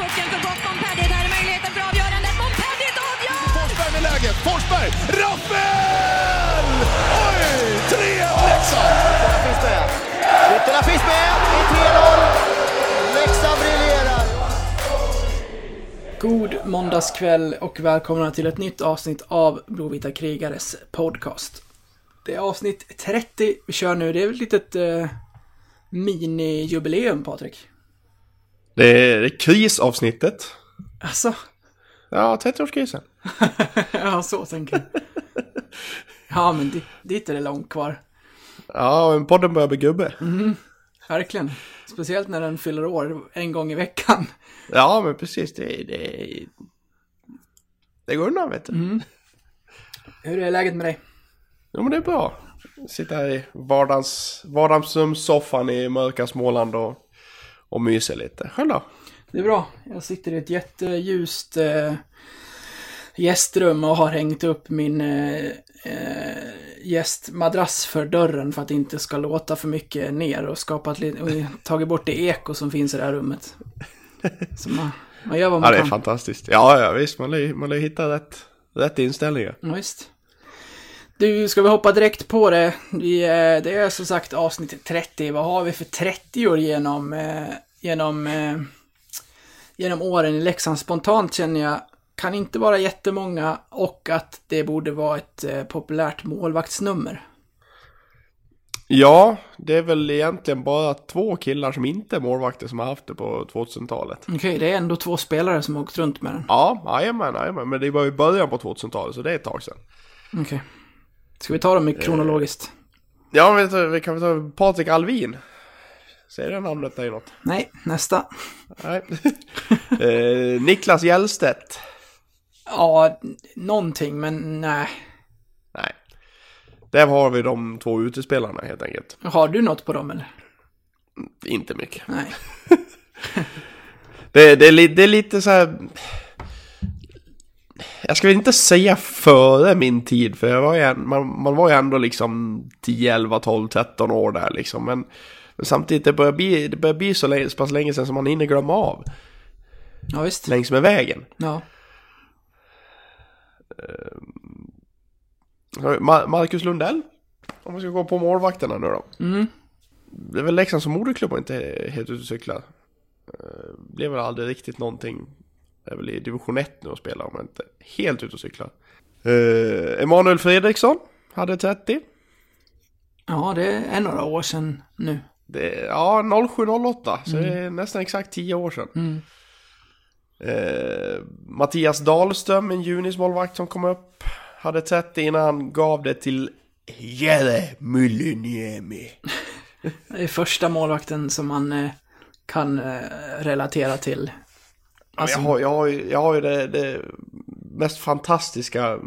pucken för gott. Montpellier, där är möjligheten för avgörandet. Montpellier avgör! Forsberg med läget. Forsberg! Rappel! Oj! 3-1 Leksand! Ytterna finns med. Ytterna finns med. Det är 3-0. Leksand briljerar. God måndagskväll och välkomna till ett nytt avsnitt av Blåvita krigares podcast. Det är avsnitt 30 vi kör nu. Det är väl ett litet eh, mini-jubileum, Patrik? Det är, det är krisavsnittet. Alltså, Ja, 30-årskrisen. ja så tänker jag. Ja, men di- dit är det långt kvar. Ja, men podden börjar bli gubbe. Verkligen. Speciellt när den fyller år en gång i veckan. Ja, men precis. Det, det, det går undan, vet du. Hur är läget med dig? Jo, men det är bra. Sitta här i vardags, vardagsrumssoffan i mörka Småland och, och myser lite. Själv då? Det är bra. Jag sitter i ett jätteljust eh, gästrum och har hängt upp min eh, eh, gästmadrass för dörren för att det inte ska låta för mycket ner och skapat lite, och tagit bort det eko som finns i det här rummet. Så man, man gör vad Ja, man det är kan. fantastiskt. Ja, ja visst. Man lär, man lär hitta rätt, rätt inställningar. Ja, visst. Du, ska vi hoppa direkt på det? Vi, eh, det är som sagt avsnitt 30. Vad har vi för 30 år genom, eh, genom, eh, genom åren i Leksand? Spontant känner jag kan inte vara jättemånga och att det borde vara ett eh, populärt målvaktsnummer. Ja, det är väl egentligen bara två killar som inte är målvakter som har haft det på 2000-talet. Okej, det är ändå två spelare som har åkt runt med den. Ja, jajamän, jajamän. Men det var ju början på 2000-talet, så det är ett tag sedan. Okej. Ska vi ta dem i kronologiskt? Ja, men vi, vi kan väl ta Patrik Alvin. Säger det namnet dig något? Nej, nästa. Nej. eh, Niklas Hjellstedt. Ja, någonting, men nej. Nej. Där har vi de två utespelarna helt enkelt. Har du något på dem eller? Inte mycket. Nej. Det, det, det är lite så här... Jag ska väl inte säga före min tid, för jag var ju, man, man var ju ändå liksom 10, 11, 12, 13 år där liksom. Men, men samtidigt, det börjar bli, det börjar bli så, länge, så pass länge sedan som man hinner glömma av Ja, visst. längs med vägen. Ja. Ma- Marcus Lundell, om vi ska gå på målvakterna nu då. Mm. Det är väl Leksand som moderklubb och inte helt ute och cyklar. Blev väl aldrig riktigt någonting. Det är väl i division 1 nu och spelar men inte helt ute och cyklar. Eh, Emanuel Fredriksson hade 30. Ja, det är några år sedan nu. Det, ja, 0708, så det är nästan exakt 10 år sedan. Mm. Eh, Mattias Dahlström, en junismålvakt som kom upp, hade 30 innan han gav det till Jere Myllyniemi. Det är första målvakten som man eh, kan eh, relatera till. Alltså, jag, har, jag, har, jag har ju det, det mest fantastiska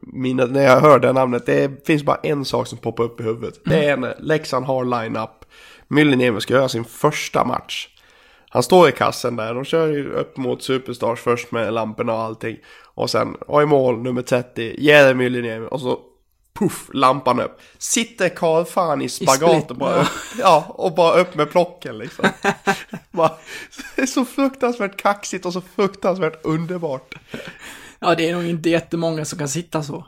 minnet när jag hör det namnet. Det finns bara en sak som poppar upp i huvudet. Det är när Leksand har line-up. Myllyniemi ska göra sin första match. Han står i kassen där. De kör ju upp mot Superstars först med lamporna och allting. Och sen, och i mål nummer 30, Jere Myllyniemi. Och så puff, lampan upp. Sitter Karl fan i spagat och bara upp, ja, och bara upp med plocken liksom. bara, det är så fruktansvärt kaxigt och så fruktansvärt underbart. Ja, det är nog inte jättemånga som kan sitta så.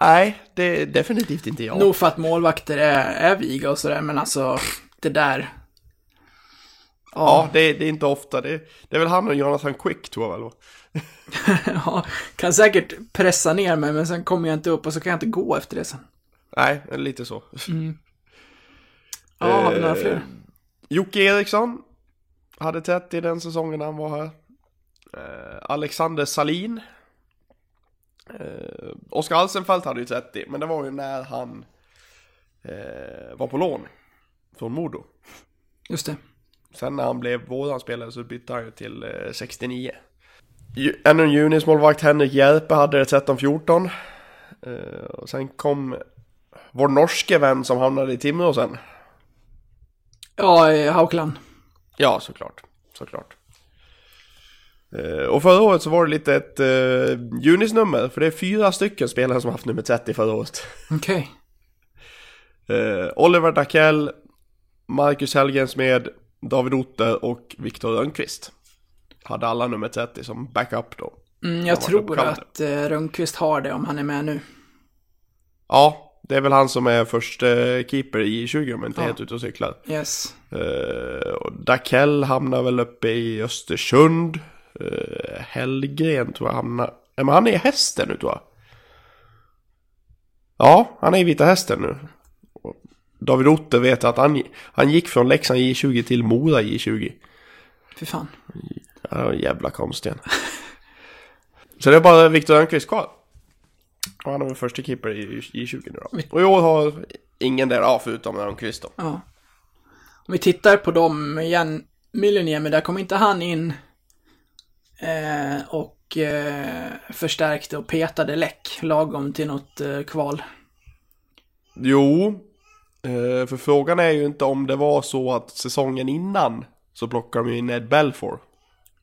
Nej, det är definitivt inte jag. Nog för att målvakter är, är viga och sådär, men alltså det där. Ja, det, är- det är inte ofta. Det, det är väl han och Jonathan Quick tror jag väl. Ja, kan säkert pressa ner mig, men sen kommer jag inte upp och så kan jag inte gå efter det sen. Nej, lite så. Ja, har vi några Eh, fler? Jocke Eriksson hade 30 den säsongen han var här. Eh, Alexander Salin. Eh, Oskar Alsenfelt hade ju 30, men det var ju när han eh, var på lån från Modo. Just det. Sen när han blev våran spelare så bytte han ju till eh, 69. Ju- Ännu en junismålvakt, Henrik Järpe, hade det 13-14. Eh, och sen kom vår norske vän som hamnade i Timrå sen. Ja, Haukland. Ja, såklart. Såklart. Eh, och förra året så var det lite ett eh, junisnummer, för det är fyra stycken spelare som haft nummer 30 förra året. Okej. Eh, Oliver Dackell, Marcus Helgensmed, David Otter och Viktor Rönnqvist. hade alla nummer 30 som backup då. Mm, jag tror att eh, Rönnqvist har det om han är med nu. Ja, det är väl han som är första keeper i 20 om jag inte Ja. helt ute och cyklar. Yes. Uh, och Dakell hamnar väl uppe i Östersund. Uh, Hellgren tror jag hamnar... Ja, men han är hästen nu tror jag. Ja, han är i Vita Hästen nu. David Otter vet att han, han gick från Leksand J20 till Mora J20. Fy fan. Ja, jävla konstigt. Så det är bara Viktor Rönnqvist kvar. Och han är väl första keeper i J20 nu då. Och i år har ingen där, ja förutom Rönnqvist då. Ja. Om vi tittar på dem igen, Millennium, där kom inte han in eh, och eh, förstärkte och petade läck lagom till något eh, kval. Jo, eh, för frågan är ju inte om det var så att säsongen innan så plockade de ju in Ed Belfour.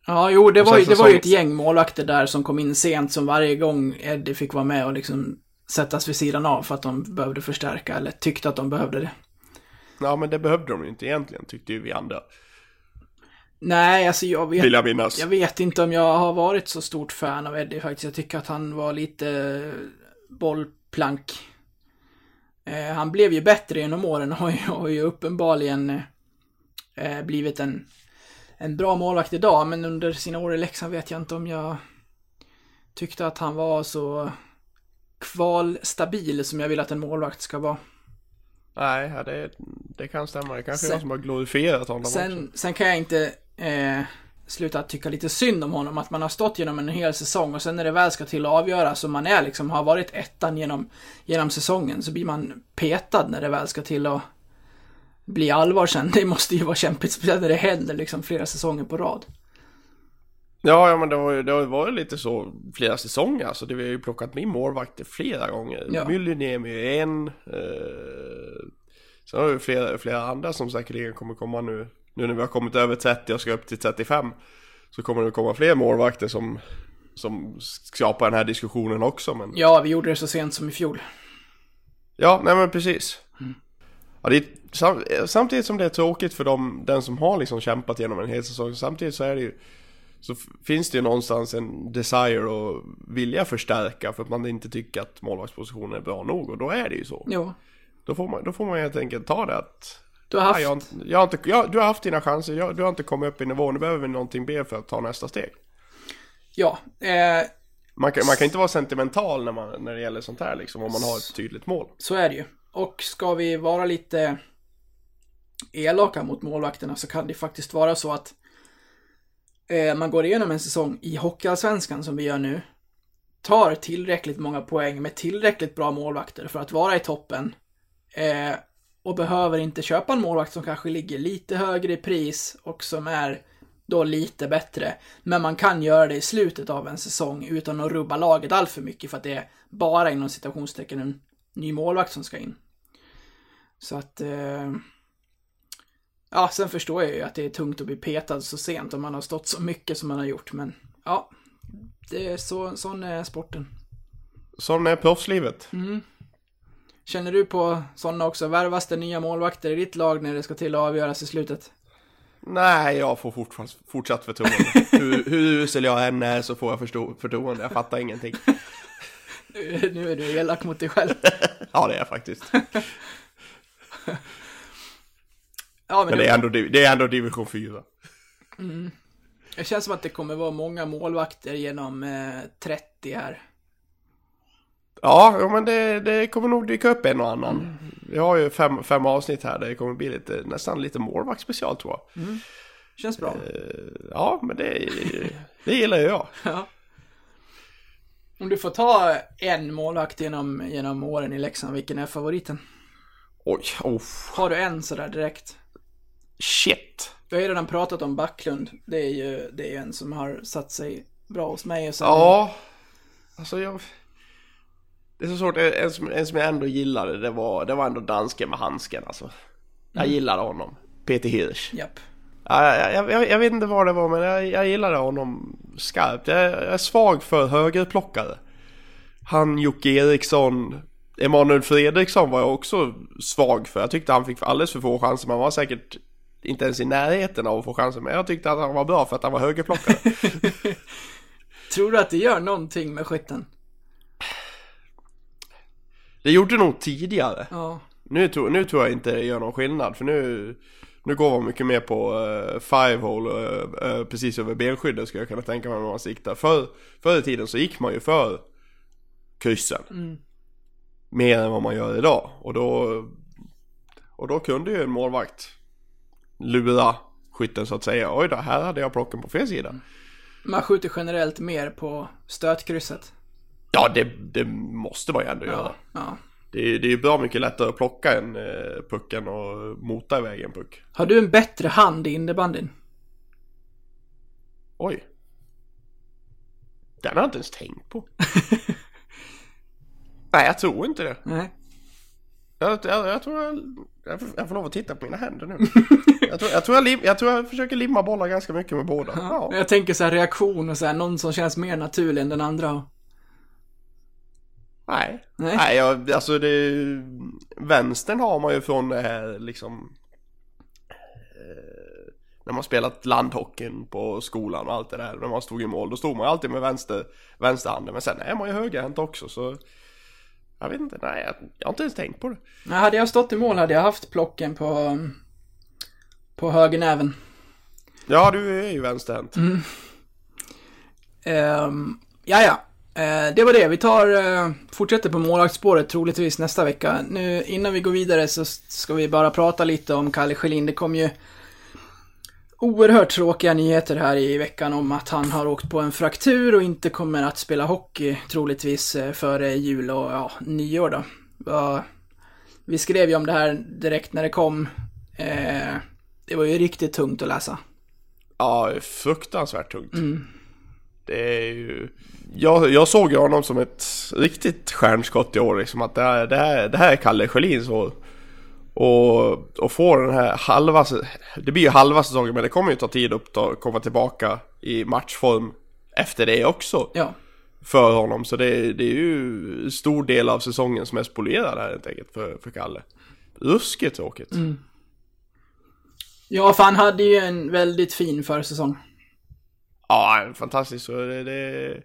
Ja, jo, det var, ju, det var ju ett säsong- gäng målvakter där som kom in sent som varje gång Eddie fick vara med och liksom sättas vid sidan av för att de behövde förstärka eller tyckte att de behövde det. Ja men det behövde de ju inte egentligen tyckte ju vi andra. Nej, alltså jag vet, Vill jag minnas. jag vet inte om jag har varit så stort fan av Eddie faktiskt. Jag tycker att han var lite eh, bollplank. Eh, han blev ju bättre genom åren och har ju, har ju uppenbarligen eh, blivit en, en bra målvakt idag. Men under sina år i Leksand vet jag inte om jag tyckte att han var så kvalstabil som jag vill att en målvakt ska vara. Nej, det, det kan stämma. Det kanske är jag som har glorifierat honom också. Sen, sen kan jag inte eh, sluta tycka lite synd om honom, att man har stått genom en hel säsong och sen när det väl ska till att avgöra, så man är liksom, har varit ettan genom, genom säsongen, så blir man petad när det väl ska till att bli allvar sen. Det måste ju vara kämpigt, speciellt när det händer liksom flera säsonger på rad. Ja, ja men det har ju det varit lite så flera säsonger. Alltså det vi har ju plockat med målvakter flera gånger. Ja. Myllyniemi är en. Eh, sen har vi flera, flera andra som säkerligen kommer komma nu. Nu när vi har kommit över 30 och ska upp till 35. Så kommer det komma fler målvakter som, som skapar den här diskussionen också. Men Ja, vi gjorde det så sent som i fjol. Ja, nej men precis. Ja, det är, sam, samtidigt som det är tråkigt för dem, den som har liksom kämpat genom en hel säsong, samtidigt så är det ju så finns det ju någonstans en desire och vilja förstärka för att man inte tycker att målvaktspositionen är bra nog och då är det ju så. Jo. Då får man, då får man helt enkelt ta det att Du har haft, jag, har inte- jag har inte, jag, du har haft dina chanser, jag, du har inte kommit upp i nivå, nu behöver vi någonting mer för att ta nästa steg. ja, eh, Man kan, man kan inte vara sentimental när, man, när det gäller sånt här liksom, om man har ett tydligt mål. Så är det ju. Och ska vi vara lite elaka mot målvakterna så kan det faktiskt vara så att eh, man går igenom en säsong i Hockeyallsvenskan som vi gör nu, tar tillräckligt många poäng med tillräckligt bra målvakter för att vara i toppen eh, och behöver inte köpa en målvakt som kanske ligger lite högre i pris och som är då lite bättre. Men man kan göra det i slutet av en säsong utan att rubba laget allt för mycket för att det är bara inom citationstecken en ny målvakt som ska in. Så att... Eh, ja, sen förstår jag ju att det är tungt att bli petad så sent om man har stått så mycket som man har gjort, men ja. Det är så, sån är sporten. Sån är proffslivet. Känner du på sådana också? Värvas det nya målvakter i ditt lag när det ska till att avgöras i slutet? Nej, jag får fortsatt, fortsatt förtroende. hur, hur usel jag än är så får jag förstå, förtroende. Jag fattar ingenting. Nu nu är du elak mot dig själv. Ja, det är jag faktiskt. Ja, men, Men det, är ändå, det är ändå division 4. det känns som att det kommer vara många målvakter genom eh, 30 här. Ja, men det, det kommer nog dyka upp en och annan. Vi har ju fem, fem avsnitt här där det kommer bli lite, nästan lite målvaktsspecial tror jag. Känns bra. Ja, men det, det gillar ju jag. Ja. Om du får ta en målvakt genom, genom åren i Leksand, vilken är favoriten? Oj, oh, Har du en sådär direkt? shit. Vi har ju redan pratat om Backlund. Det är ju det är ju en som har satt sig bra hos mig. Och sen, Ja, alltså jag... Det är så svårt, en som, en som jag ändå gillade det var, det var ändå dansken med handsken alltså. Jag gillade honom. Peter Hirsch. Japp. Ja, jag, jag, jag, vet inte vad det var men jag, jag gillade honom skarpt. Jag, jag är svag för högerplockare. Han, Jocke Eriksson, Emanuel Fredriksson var jag också svag för. Jag tyckte han fick alldeles för få chanser. Man var säkert inte ens i närheten av att få chansen. Men jag tyckte att han var bra för att han var högerplockare. Tror du att det gör någonting med skytten? Det gjorde nog tidigare. Ja. Nu, tror- nu tror jag inte det gör någon skillnad. För nu, nu går man mycket mer på uh, five hole uh, uh, precis över benskyddet skulle jag kunna tänka mig när man siktar. För, förr i tiden så gick man ju för kryssen. Mer än vad man gör idag. Och då, och då kunde ju en målvakt lura skytten så att säga. Oj då, här hade jag plocken på fel sida. Man skjuter generellt mer på stötkrysset. Ja, det, det måste man ju ändå göra. Ja. Det är, det är ju bra mycket lättare att plocka en uh, pucken och mota iväg en puck. Har du en bättre hand i innebandyn? Oj. Den har jag inte ens tänkt på. Nej, jag tror inte det. Nej. Jag, jag, jag tror jag, jag, får, jag får lov att titta på mina händer nu. jag, tror, jag, tror jag, lim, jag tror jag försöker limma bollar ganska mycket med båda. Ja. Jag tänker så här reaktion och så här, någon som känns mer naturlig än den andra. Nej. Nej. Nej, jag, alltså det... Vänstern har man ju från det här liksom... Eh, när man spelat landhockeyn på skolan och allt det där. När man stod i mål. Då stod man ju alltid med vänster, vänsterhanden. Men sen är man ju högerhänt också så... Jag vet inte, nej jag, jag har inte ens tänkt på det. Nej, hade jag stått i mål hade jag haft plocken på, på högernäven. Ja, du är ju vänsterhänt. Um, ja, ja. Eh, det var det. Vi tar, uh, fortsätter på målvaktsspåret troligtvis nästa vecka. Nu innan vi går vidare så ska vi bara prata lite om Kalle Schelin. Det kom ju oerhört tråkiga nyheter här i veckan om att han har åkt på en fraktur och inte kommer att spela hockey troligtvis eh, före jul och ja, nyår då. Vi skrev ju om det här direkt när det kom. Eh, det var ju riktigt tungt att läsa. Ja, fruktansvärt tungt. Det är ju... Jag, jag såg ju honom som ett riktigt stjärnskott i år liksom att det här, det här, det här är Kalle Schelins år. Och, och få den här halva, det blir ju halva säsongen men det kommer ju ta tid att ta, komma tillbaka i matchform efter det också Ja. för honom. Så det, det är ju stor del av säsongen som är spolierad här helt enkelt för, för Kalle. Ruskigt tråkigt. Ja, för han hade ju en väldigt fin försäsong. Ja, fantastiskt. Så det, det,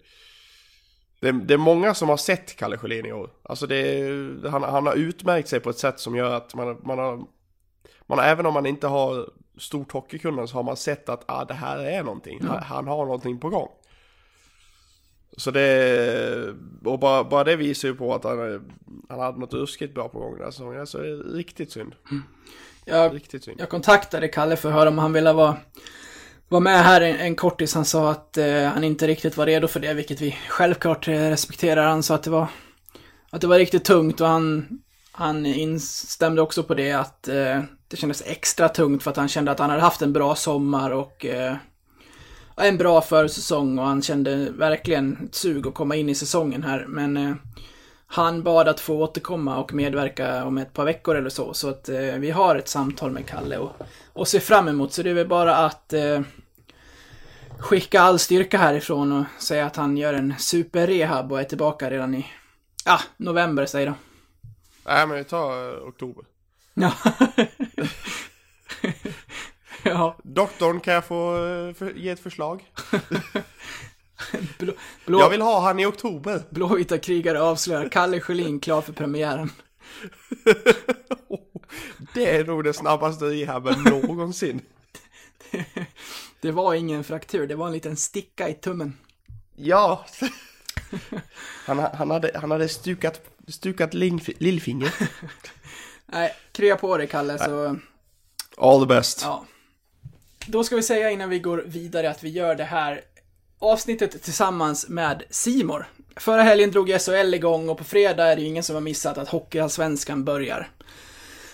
det, det är många som har sett Kalle Sjölin i år. Alltså det, han, han har utmärkt sig på ett sätt som gör att man, man har, man även om man inte har stort hockeykunnande så har man sett att ah, det här är någonting. Han, han har någonting på gång. Så det, och bara, bara det visar ju på att han, han hade något ruskigt bra på gång den här säsongen. Alltså det är riktigt synd. Jag, Riktigt synd. jag kontaktade Kalle för att höra om han ville vara, var med här en, en kortis. Han sa att eh, han inte riktigt var redo för det, vilket vi självklart eh, respekterar. Han sa att det var, att det var riktigt tungt och han, han instämde också på det att eh, det kändes extra tungt för att han kände att han hade haft en bra sommar och eh, en bra försäsong och han kände verkligen ett sug att komma in i säsongen här. Men eh, han bad att få återkomma och medverka om ett par veckor eller så. Så att eh, vi har ett samtal med Kalle och, och ser fram emot. Så det är väl bara att eh, skicka all styrka härifrån och säga att han gör en superrehab och är tillbaka redan i, ja, november säger då. Nej men vi tar eh, oktober. Ja. ja, Doktorn, kan jag få eh, ge ett förslag? blå, blå, Jag vill ha han i oktober. Blåvita krigare avslöjar Kalle Sjölin klar för premiären. Det är nog den snabbaste rehaben någonsin. Det var ingen fraktur, det var en liten sticka i tummen. Ja. Han, han, hade, han hade stukat, stukat lillf- lillfinger. Nej, krya på dig Kalle så... All the best. Ja. Då ska vi säga innan vi går vidare att vi gör det här avsnittet tillsammans med Simor. Förra helgen drog SHL igång och på fredag är det ju ingen som har missat att Hockeyallsvenskan börjar.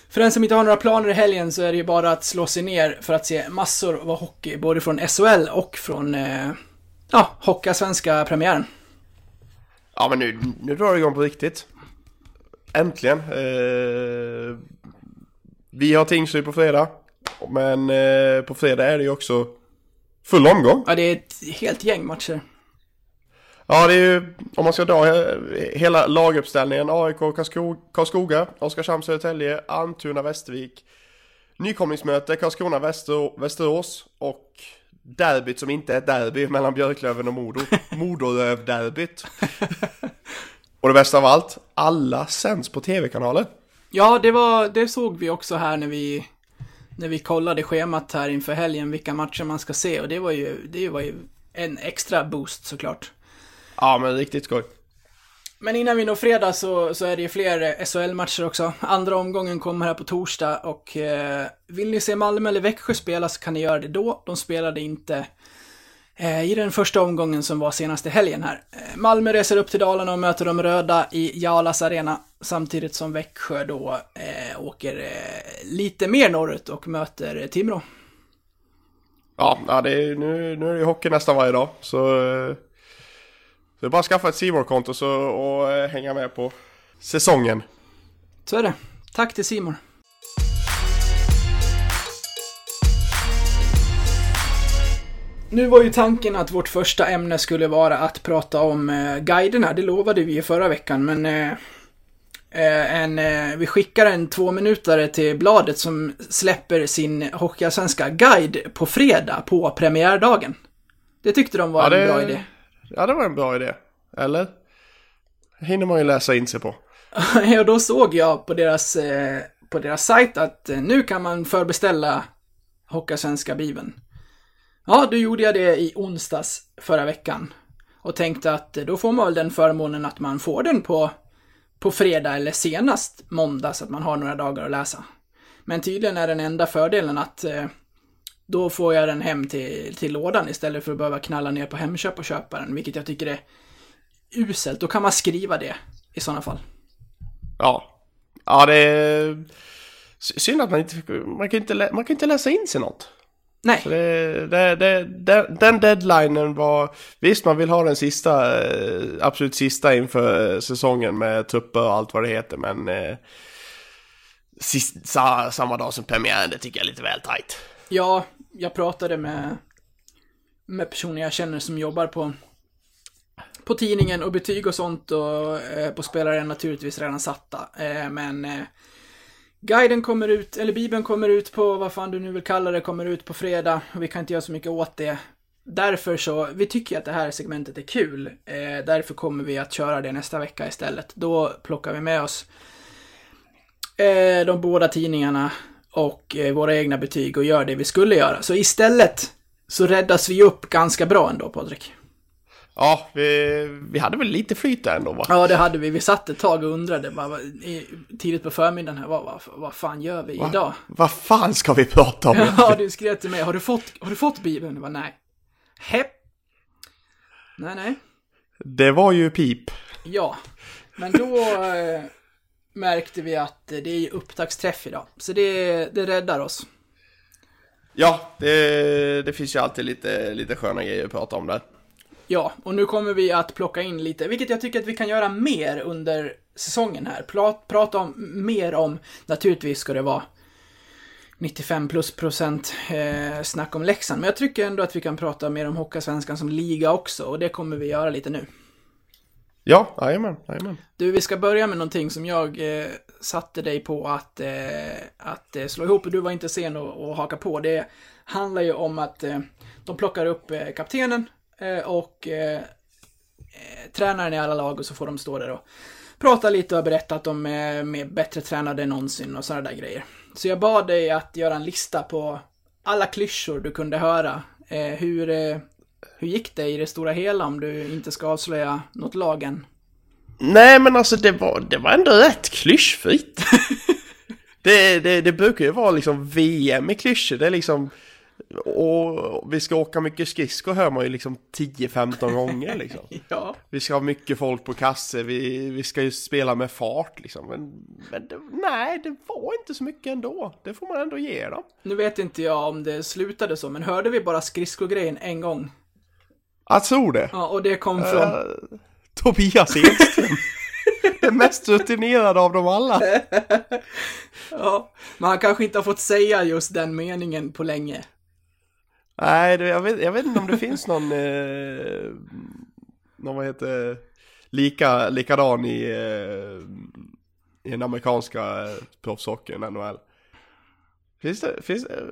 För den som inte har några planer i helgen så är det ju bara att slå sig ner för att se massor av hockey, både från SHL och från, eh, ja, Hockeyallsvenska premiären. Ja men nu, nu drar det igång på riktigt. Äntligen. Eh, vi har Tingsryd på fredag. Men eh, på fredag är det ju också full omgång. Ja, det är ett helt gäng matcher. Ja det är ju, om man ska dra hela laguppställningen. AIK, Karlsko- Karlskoga, Oskarshamn, Södertälje, Almtuna, Västervik, nykomlingsmöte Karlskrona-Västerås och derbyt som inte är ett derby mellan Björklöven och Modo. Modoröv-derbyt. och det bästa av allt, alla sänds på tv-kanaler. Ja, det, var, det såg vi också här när vi, när vi kollade schemat här inför helgen, vilka matcher man ska se. Och det var ju, det var ju en extra boost såklart. Ja, men riktigt skoj. Men innan vi når fredag så, så är det ju fler SHL-matcher också. Andra omgången kommer här på torsdag och eh, vill ni se Malmö eller Växjö spela så kan ni göra det då. De spelade inte i den första omgången som var senaste helgen här. Eh, Malmö reser upp till Dalarna och möter de röda i Jalas arena samtidigt som Växjö då eh, åker eh, lite mer norrut och möter Timrå. Ja, det är, nu, nu är det ju hockey nästan varje dag så eh, det är bara att skaffa ett simor konto så, och eh, hänga med på säsongen. Så är det. Tack till Simor. Nu var ju tanken att vårt första ämne skulle vara att prata om eh, guiderna. Det lovade vi ju förra veckan, men eh, eh, en, eh, vi skickar en två minutare till bladet som släpper sin Hockeyallsvenska guide på fredag på premiärdagen. Det tyckte de var Ja, det- en bra idé. Ja, det var en bra idé. Eller? hinner man ju läsa in sig på. och då såg jag på deras, eh, på deras sajt att eh, nu kan man förbeställa Hockeyallsvenska Bibeln. Ja, då gjorde jag det i onsdags förra veckan. Och tänkte att eh, då får man väl den förmånen att man får den på, på fredag eller senast måndag så att man har några dagar att läsa. Men tydligen är den enda fördelen att eh, då får jag den hem till, till lådan istället för att behöva knalla ner på Hemköp och köpa den, vilket jag tycker är uselt. Då kan man skriva det i sådana fall. Ja. Ja, det är synd att man inte, man kan inte, lä- man kan inte läsa in sig något. Nej. Så det, det, det, det, den deadlinen var, visst man vill ha den sista, eh, absolut sista inför eh, säsongen med trupper och allt vad det heter, men eh, sist, sa, samma dag som premiären, det tycker jag är lite väl tajt. Ja, jag pratade med, med personer jag känner som jobbar på, på tidningen och betyg och sånt och eh, på spelare är naturligtvis redan satta. Eh, men eh, guiden kommer ut, eller bibeln kommer ut på, vad fan du nu vill kalla det, kommer ut på fredag. Och vi kan inte göra så mycket åt det. Därför så, vi tycker att det här segmentet är kul. Eh, därför kommer vi att köra det nästa vecka istället. Då plockar vi med oss eh, de båda tidningarna och eh, våra egna betyg och gör det vi skulle göra. Så istället så räddas vi upp ganska bra ändå, Patrik. Ja, vi, vi hade väl lite flyt där ändå va? Ja, det hade vi. Vi satt ett tag och undrade bara, tidigt på förmiddagen här, vad, vad, vad fan gör vi idag? Vad fan ska vi prata om? Ja, du skrev till mig, har du fått, har du fått Bibeln? Jag bara, nej. Hepp. Nej, nej. Det var ju pip. Ja, men då eh, märkte vi att det är upptaktsträff idag. Så det, det räddar oss. Ja, det, det finns ju alltid lite, lite sköna grejer att prata om där. Ja, och nu kommer vi att plocka in lite, vilket jag tycker att vi kan göra mer under säsongen här. Pla- prata om, mer om, naturligtvis ska det vara 95 plus procent eh, snack om Leksand, men jag tycker ändå att vi kan prata mer om Hockeysvenskan som liga också, och det kommer vi göra lite nu. Ja, jajamän, jajamän. Du, vi ska börja med någonting som jag eh, satte dig på att, eh, att eh, slå ihop och du var inte sen att, haka på. Det handlar ju om att eh, de plockar upp kaptenen och eh, eh, tränaren i alla lag och så får de stå där och prata lite och berätta att de är mer bättre tränade än någonsin och sådana där grejer. Så jag bad dig att göra en lista på alla klyschor du kunde höra. Eh, hur, eh, hur gick det i det stora hela om du inte ska avslöja något lag än? Nej men alltså det var, det var ändå rätt klyschfritt. det, det, det brukar ju vara liksom VM i klyschor, det är liksom... Och vi ska åka mycket skridskor hör man ju liksom 10-15 gånger liksom. Ja. Vi ska ha mycket folk på kasse, vi, vi ska ju spela med fart liksom. Men, men det, nej, det var inte så mycket ändå. Det får man ändå ge dem. Nu vet inte jag om det slutade så, men hörde vi bara skridskogrejen en gång? Jag tror det. Ja, och det kom från... Eh, Tobias Edström. Den mest rutinerade av dem alla. Ja, men han kanske inte har fått säga just den meningen på länge. Nej, jag, vet, jag vet inte om det finns någon, eh, någon vad heter lika, likadan i, eh, i den amerikanska eh, proffshockeyn, NHL. Finns det, finns det,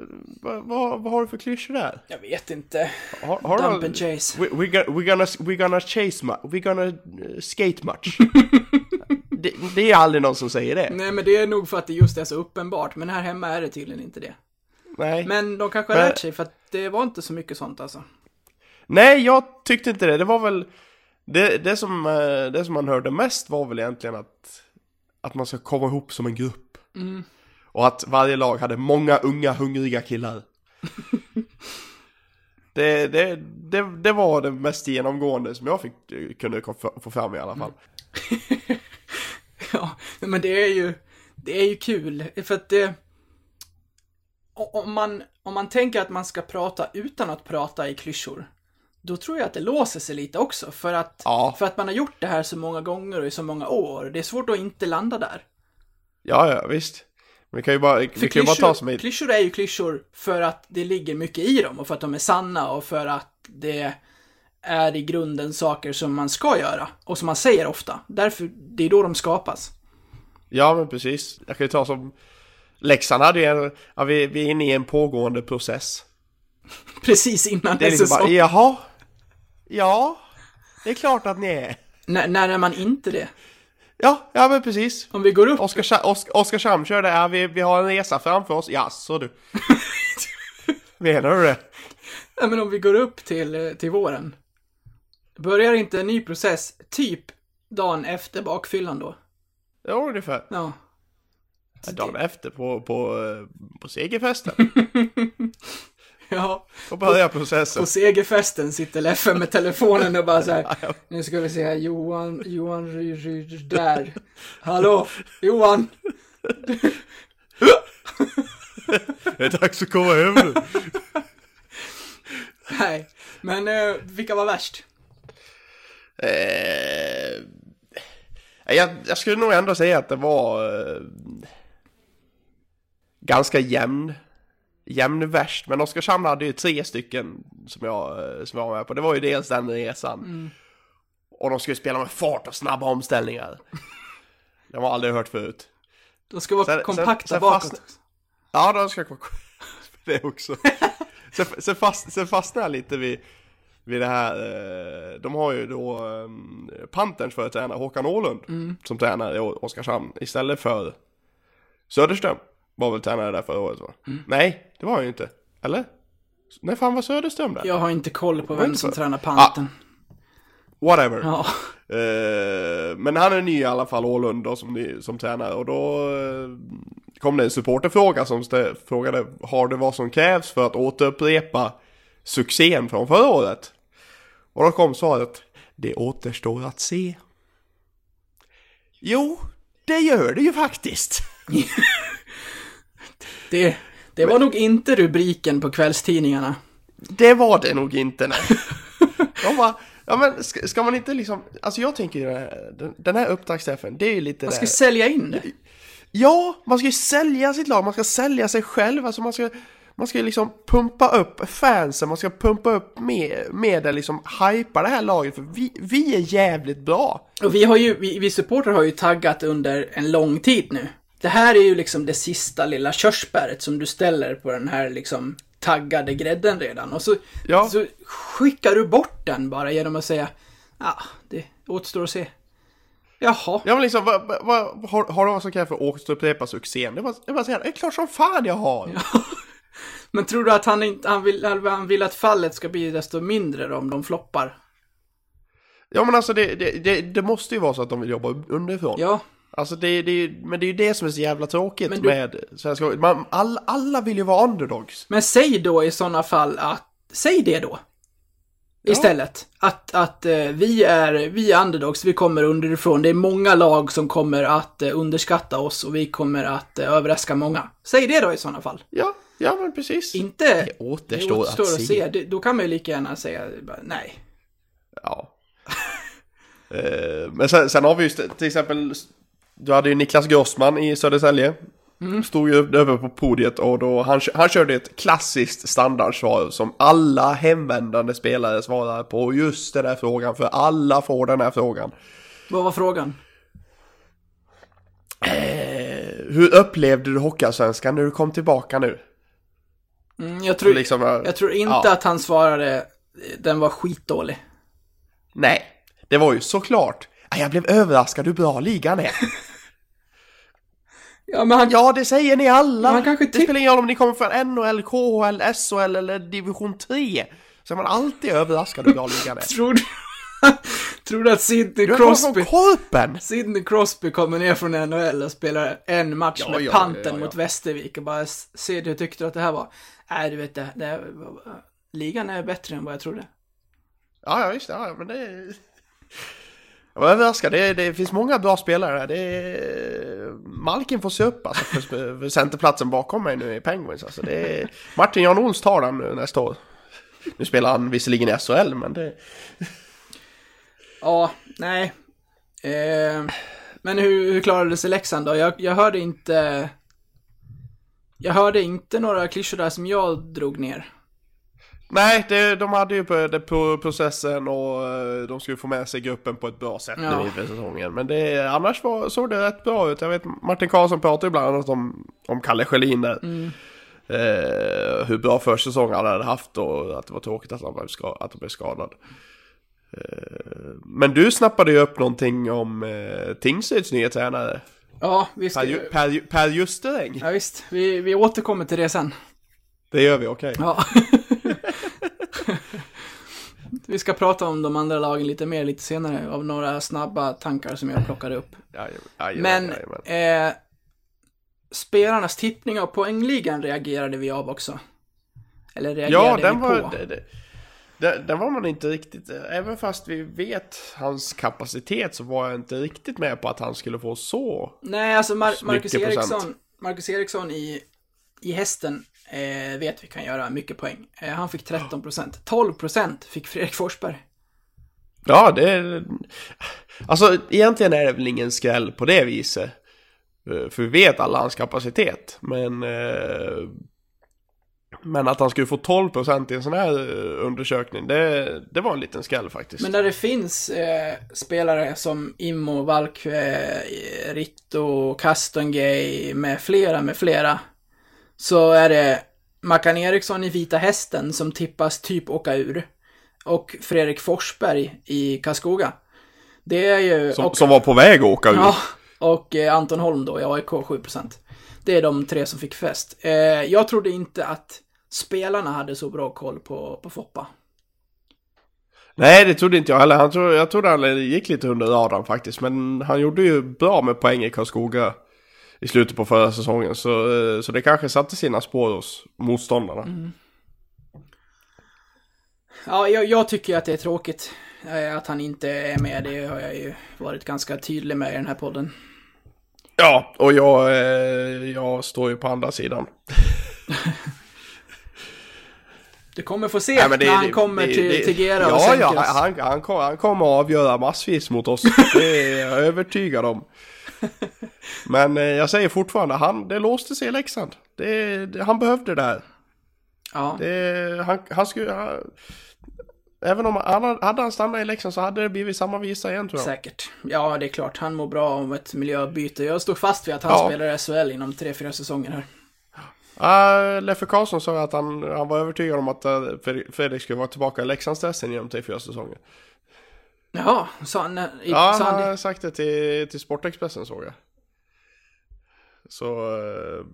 vad, vad, vad har du för klyschor där? Jag vet inte. Har, har Dump du- and chase. We, we, go- we gonna, we gonna chase much, we gonna uh, skate much. det, det är aldrig någon som säger det. Nej, men det är nog för att det just är så uppenbart. Men här hemma är det tydligen inte det. Nej. Men de kanske har lärt sig för att det var inte så mycket sånt alltså. Nej, jag tyckte inte det. Det var väl... Det, det, som, eh, det som man hörde mest var väl egentligen att, att man ska komma ihop som en grupp. Och att varje lag hade många unga hungriga killar. det, det, det, det var det mest genomgående som jag fick, kunde få fram i alla fall. Ja, men det är ju, det är ju kul. För att det... Om man, om man tänker att man ska prata utan att prata i klyschor, då tror jag att det låser sig lite också. För att, Ja. för att man har gjort det här så många gånger och i så många år. Det är svårt att inte landa där. Ja, ja, visst. Vi kan ju bara, vi För kan ju bara ta som klyschor, ett... klyschor är ju klyschor för att det ligger mycket i dem och för att de är sanna och för att det är i grunden saker som man ska göra och som man säger ofta. Därför, det är då de skapas. Ja, men precis. Jag kan ju ta som... Leksand hade ju en... Ja, vi, vi är inne i en pågående process. Precis innan Det är liksom bara, jaha? Ja, det är klart att ni är. När, när är man inte det? Ja, ja men precis. Om vi går upp Oskarshamn, Osk, Oskarshamn körde, ja, vi, vi har en resa framför oss. Jaså du. Menar du det? Ja, men om vi går upp till, eh, till våren. Börjar inte en ny process typ dagen efter bakfyllan då? Ja, ungefär. Ja. Dagen efter på, på, på segerfesten. Ja. Då börjar processen. På segerfesten sitter Leffe med telefonen och bara så här. Nu ska vi se här, Johan, Johan Ry, Ry, där. Hallå, Johan. Det är dags att komma hem nu. Nej, men eh, vilka var värst? Eh, jag, jag skulle nog ändå säga att det var eh, ganska jämn, jämn värst. Men Oskarshamn hade ju tre stycken som jag, eh, som jag var med på. Det var ju dels den resan. Och de skulle spela med fart och snabba omställningar. Det har man aldrig hört förut. De ska vara Sen- sen- kompakta sen bakåt. fastna- Ja, de ska komma det också. sen, sen, fast, sen fastnar jag lite vid, vid det här. eh, De har ju då um, Panterns företränare Håkan Åhlund som tränare i Oskarshamn istället för Söderström. Var väl tränare där förra året va? Nej, det var han ju inte. Eller? Nej, fan var Söderström där? Jag har inte koll på vem som tränar panten. Whatever. Ja. Eh, men han är ny i alla fall, Åhlund då, som, ny, som tränare. Och då eh, kom det en supporterfråga som stä- frågade Har det vad som krävs för att återupprepa succén från förra året? Och då kom svaret Det återstår att se. Jo, det gör det ju faktiskt. Det, det var nog inte rubriken på kvällstidningarna. Det var det nog inte nej. De bara, ja men ska, ska man inte liksom, alltså jag tänker den här- den, här upptaktsträffen, det är ju lite Man ska där- sälja in det. Ja, man ska ju sälja sitt lag, man ska sälja sig själv, alltså man ska, man ska ju liksom pumpa upp fansen, man ska pumpa upp med, medel, liksom hypa det här laget, för vi, vi är jävligt bra. Och vi har ju, vi, vi supportrar har ju taggat under en lång tid nu. Det här är ju liksom det sista lilla körsbäret som du ställer på den här liksom taggade grädden redan. Och så, Ja. så skickar du bort den bara genom att säga ja, det återstår att se. Jaha. Ja men liksom, vad, vad, har, har du vad som krävs för att återupprepa succén? Det är bara, är bara säga, det är klart som fan jag har! Men tror du att han inte, han vill, han vill att fallet ska bli desto mindre då om de floppar? Ja men alltså det, det, det, det måste ju vara så att de vill jobba underifrån. Ja, Alltså det, det, men det är ju det som är så jävla tråkigt du- med svenska man, alla, alla vill ju vara underdogs. men säg då i sådana fall att, säg det då. Istället. Att, att eh, vi, är, vi är underdogs, vi kommer underifrån. Det är många lag som kommer att eh, underskatta oss och vi kommer att eh, överraska många. Säg det då i sådana fall. Ja, ja men precis. Inte... Det återstår, att, se. Det, då kan man ju lika gärna säga nej. Ja. Eh, men sen, sen har vi ju till exempel, du hade ju Niklas Grossman i Södertälje. Stod ju uppe på podiet och då, han, han körde ett klassiskt standardsvar som alla hemvändande spelare svarar på just den här frågan, för alla får den här frågan. Vad var frågan? Eh, hur upplevde du Hockeyallsvenskan när du kom tillbaka nu? Mm, jag, tror, Liksom, eh, jag tror inte ja. att han svarade den var skitdålig. Nej, det var ju såklart. Ja, Jag blev överraskad hur bra ligan är. Ja, men han, Ja, det säger ni alla. Men han kanske det spelar ingen roll om ni kommer från NHL, KHL, SHL eller division 3. Så är man alltid överraskad hur bra ligan är. tror, du, tror du att Sidney Crosby... Sidney Crosby kommer ner från NHL och spelar en match Ja, med ja, panten ja, mot Västervik och bara ser hur tyckte du att det här var? Nej, du vet det, det ligan är bättre än vad jag trodde. Ja, ja visst. Ja, men det... Jag var överraskad. Det, det finns många bra spelare där. Det är... Malkin får se upp alltså, för, för centerplatsen bakom mig nu i Penguins. Alltså, det är... Martin Jan Ols tar den nu nästa år. Nu spelar han visserligen i SHL, men det... Ja, nej. Eh, men hur, hur klarade sig Leksand då? Jag, jag hörde inte... Jag hörde inte några klyschor där som jag drog ner. Nej, det, de hade ju på, det på processen och eh, de skulle få med sig gruppen på ett bra sätt Ja. nu inför säsongen. Men det, annars var, såg det rätt bra ut. Jag vet Martin Karlsson pratar ju bland annat om, om Kalle Schelin där. Eh, hur bra försäsong han hade haft och att det var tråkigt att han blev, ska, att han blev skadad. Eh, men du snappade ju upp någonting om eh, Tingsryds nya tränare. Ja, vi ska... Per, per, per Justeräng. Ja, visst. Vi, vi återkommer till det sen. Det gör vi, okej. Ja. vi ska prata om de andra lagen lite mer lite senare av några snabba tankar som jag plockade upp. Men eh, spelarnas tippning av poängligan reagerade vi av också. Eller reagerade Ja, den vi var, på. det, det, den, var man inte riktigt, även fast vi vet hans kapacitet så var jag inte riktigt med på att han skulle få så. Nej, alltså Mar- Marcus. Eriksson, Marcus Eriksson i, i hästen eh, vet vi kan göra mycket poäng. Eh, han fick 13 procent. 12 procent fick Fredrik Forsberg. Ja, det... Alltså egentligen är det väl ingen skräll på det viset. Eh, För vi vet alla hans kapacitet, men... eh, Men att han skulle få 12% i en sån här eh, undersökning, det, det var en liten skräll faktiskt. Men när det finns eh, spelare som Immo, Valkve, eh, Ritto, Kastongay med flera, med flera. Så är det Mackan Eriksson i Vita Hästen som tippas typ åka ur. Och Fredrik Forsberg i Karlskoga. Det är ju... som, och, som var på väg att åka ur. Ja, och eh, Anton Holm då i AIK 7%. Det är de tre som fick fest. Eh, jag trodde inte att spelarna hade så bra koll på, på Foppa. Nej, det trodde inte jag heller. Han trodde, jag trodde han gick lite under radarn faktiskt. Men han gjorde ju bra med poäng i Karlskoga i slutet på förra säsongen. Så, eh, så det kanske satte sina spår hos motståndarna. Ja, jag, jag tycker att det är tråkigt eh, att han inte är med. Det har jag ju varit ganska tydlig med i den här podden. Ja, och jag, eh, jag står ju på andra sidan. Du kommer få se Nej, det- när han det- kommer till, till Gera och Ja, sänker ja, oss. han, han, han kommer avgöra massvis mot oss. Det är jag övertygad om. Men eh, jag säger fortfarande, han, det låste sig i Leksand. Det, det, han behövde det här. Ja, Det, han, han skulle... Han, även om han hade- han stannat i Leksand så hade det blivit samma visa igen tror jag. säkert. Ja, det är klart. Han mår bra om ett miljöbyte. Jag står fast vid att han Ja. spelar SHL inom 3-4 säsonger här. Uh, Leffe Karlsson sa att han, han var övertygad om att uh, Fredrik skulle vara tillbaka i Leksandsdressen inom 3-4 säsonger. Jaha, sa han, i, Ja, sa han han har sagt det till, till Sportexpressen såg jag. Så... eh,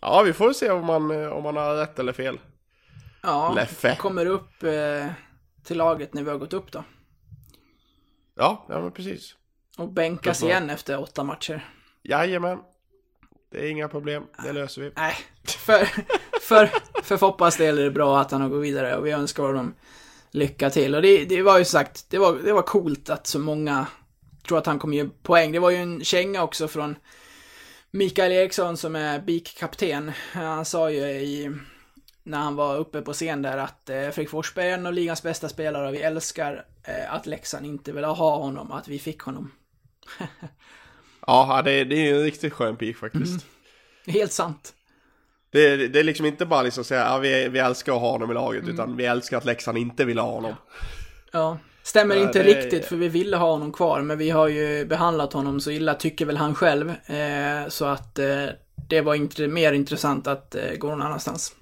ja, vi får se om man, eh, om man har rätt eller fel. Ja, Leffe. kommer upp eh, till laget när vi har gått upp då. Ja, ja men precis. Och bänkas igen efter åtta matcher. Jajamän. Det är inga problem, det löser vi. Nej, för, för, för Foppas del är det bra att han har gått vidare och vi önskar honom lycka till. Och det, det var ju sagt, det var, det var coolt att så många tror att han kommer ge poäng. Det var ju en känga också från Mikael Eriksson som är BIK-kapten. Han sa ju i, när han var uppe på scen där att eh, Fredrik Forsberg är en av ligans bästa spelare och vi älskar eh, att Leksand inte vill ha honom, att vi fick honom. Ja, det, det är en riktigt skön pik faktiskt. Helt sant. Det, är- det är liksom inte bara liksom säga ja, vi, vi älskar att ha honom i laget, utan vi älskar att Leksand inte vill ha honom. Ja. Stämmer inte det- riktigt för vi ville ha honom kvar, men vi har ju behandlat honom så illa, tycker väl han själv. Eh, så att eh, det var inte mer intressant att eh, gå någon annanstans.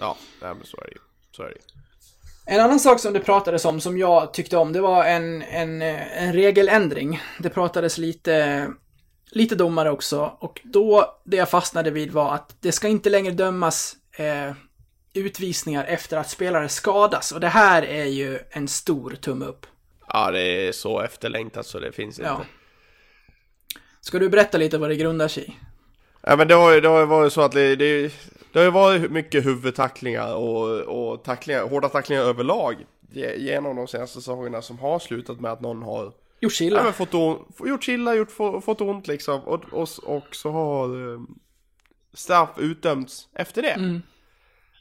Ja, nej, men så är det ju. Så är det. En annan sak som det pratades om, som jag tyckte om, det var en, en, eh, en regeländring. Det pratades lite, lite domare också, och då, det jag fastnade vid var att det ska inte längre dömas eh, utvisningar efter att spelare skadas, och det här är ju en stor tumme upp. Ja, det är så efterlängtat så det finns inte. Ja. Ska du berätta lite vad det grundar sig i? Ja men det har ju det har ju varit så att det, det, det har ju varit mycket huvudtacklingar och, och tacklingar, hårda tacklingar överlag ge- genom de senaste säsongerna som har slutat med att någon har Gjort ja, chilla. men fått ont, gjort chilla, gjort, få, fått ont liksom och, och, och så har eh, straff utdömts efter det. Mm.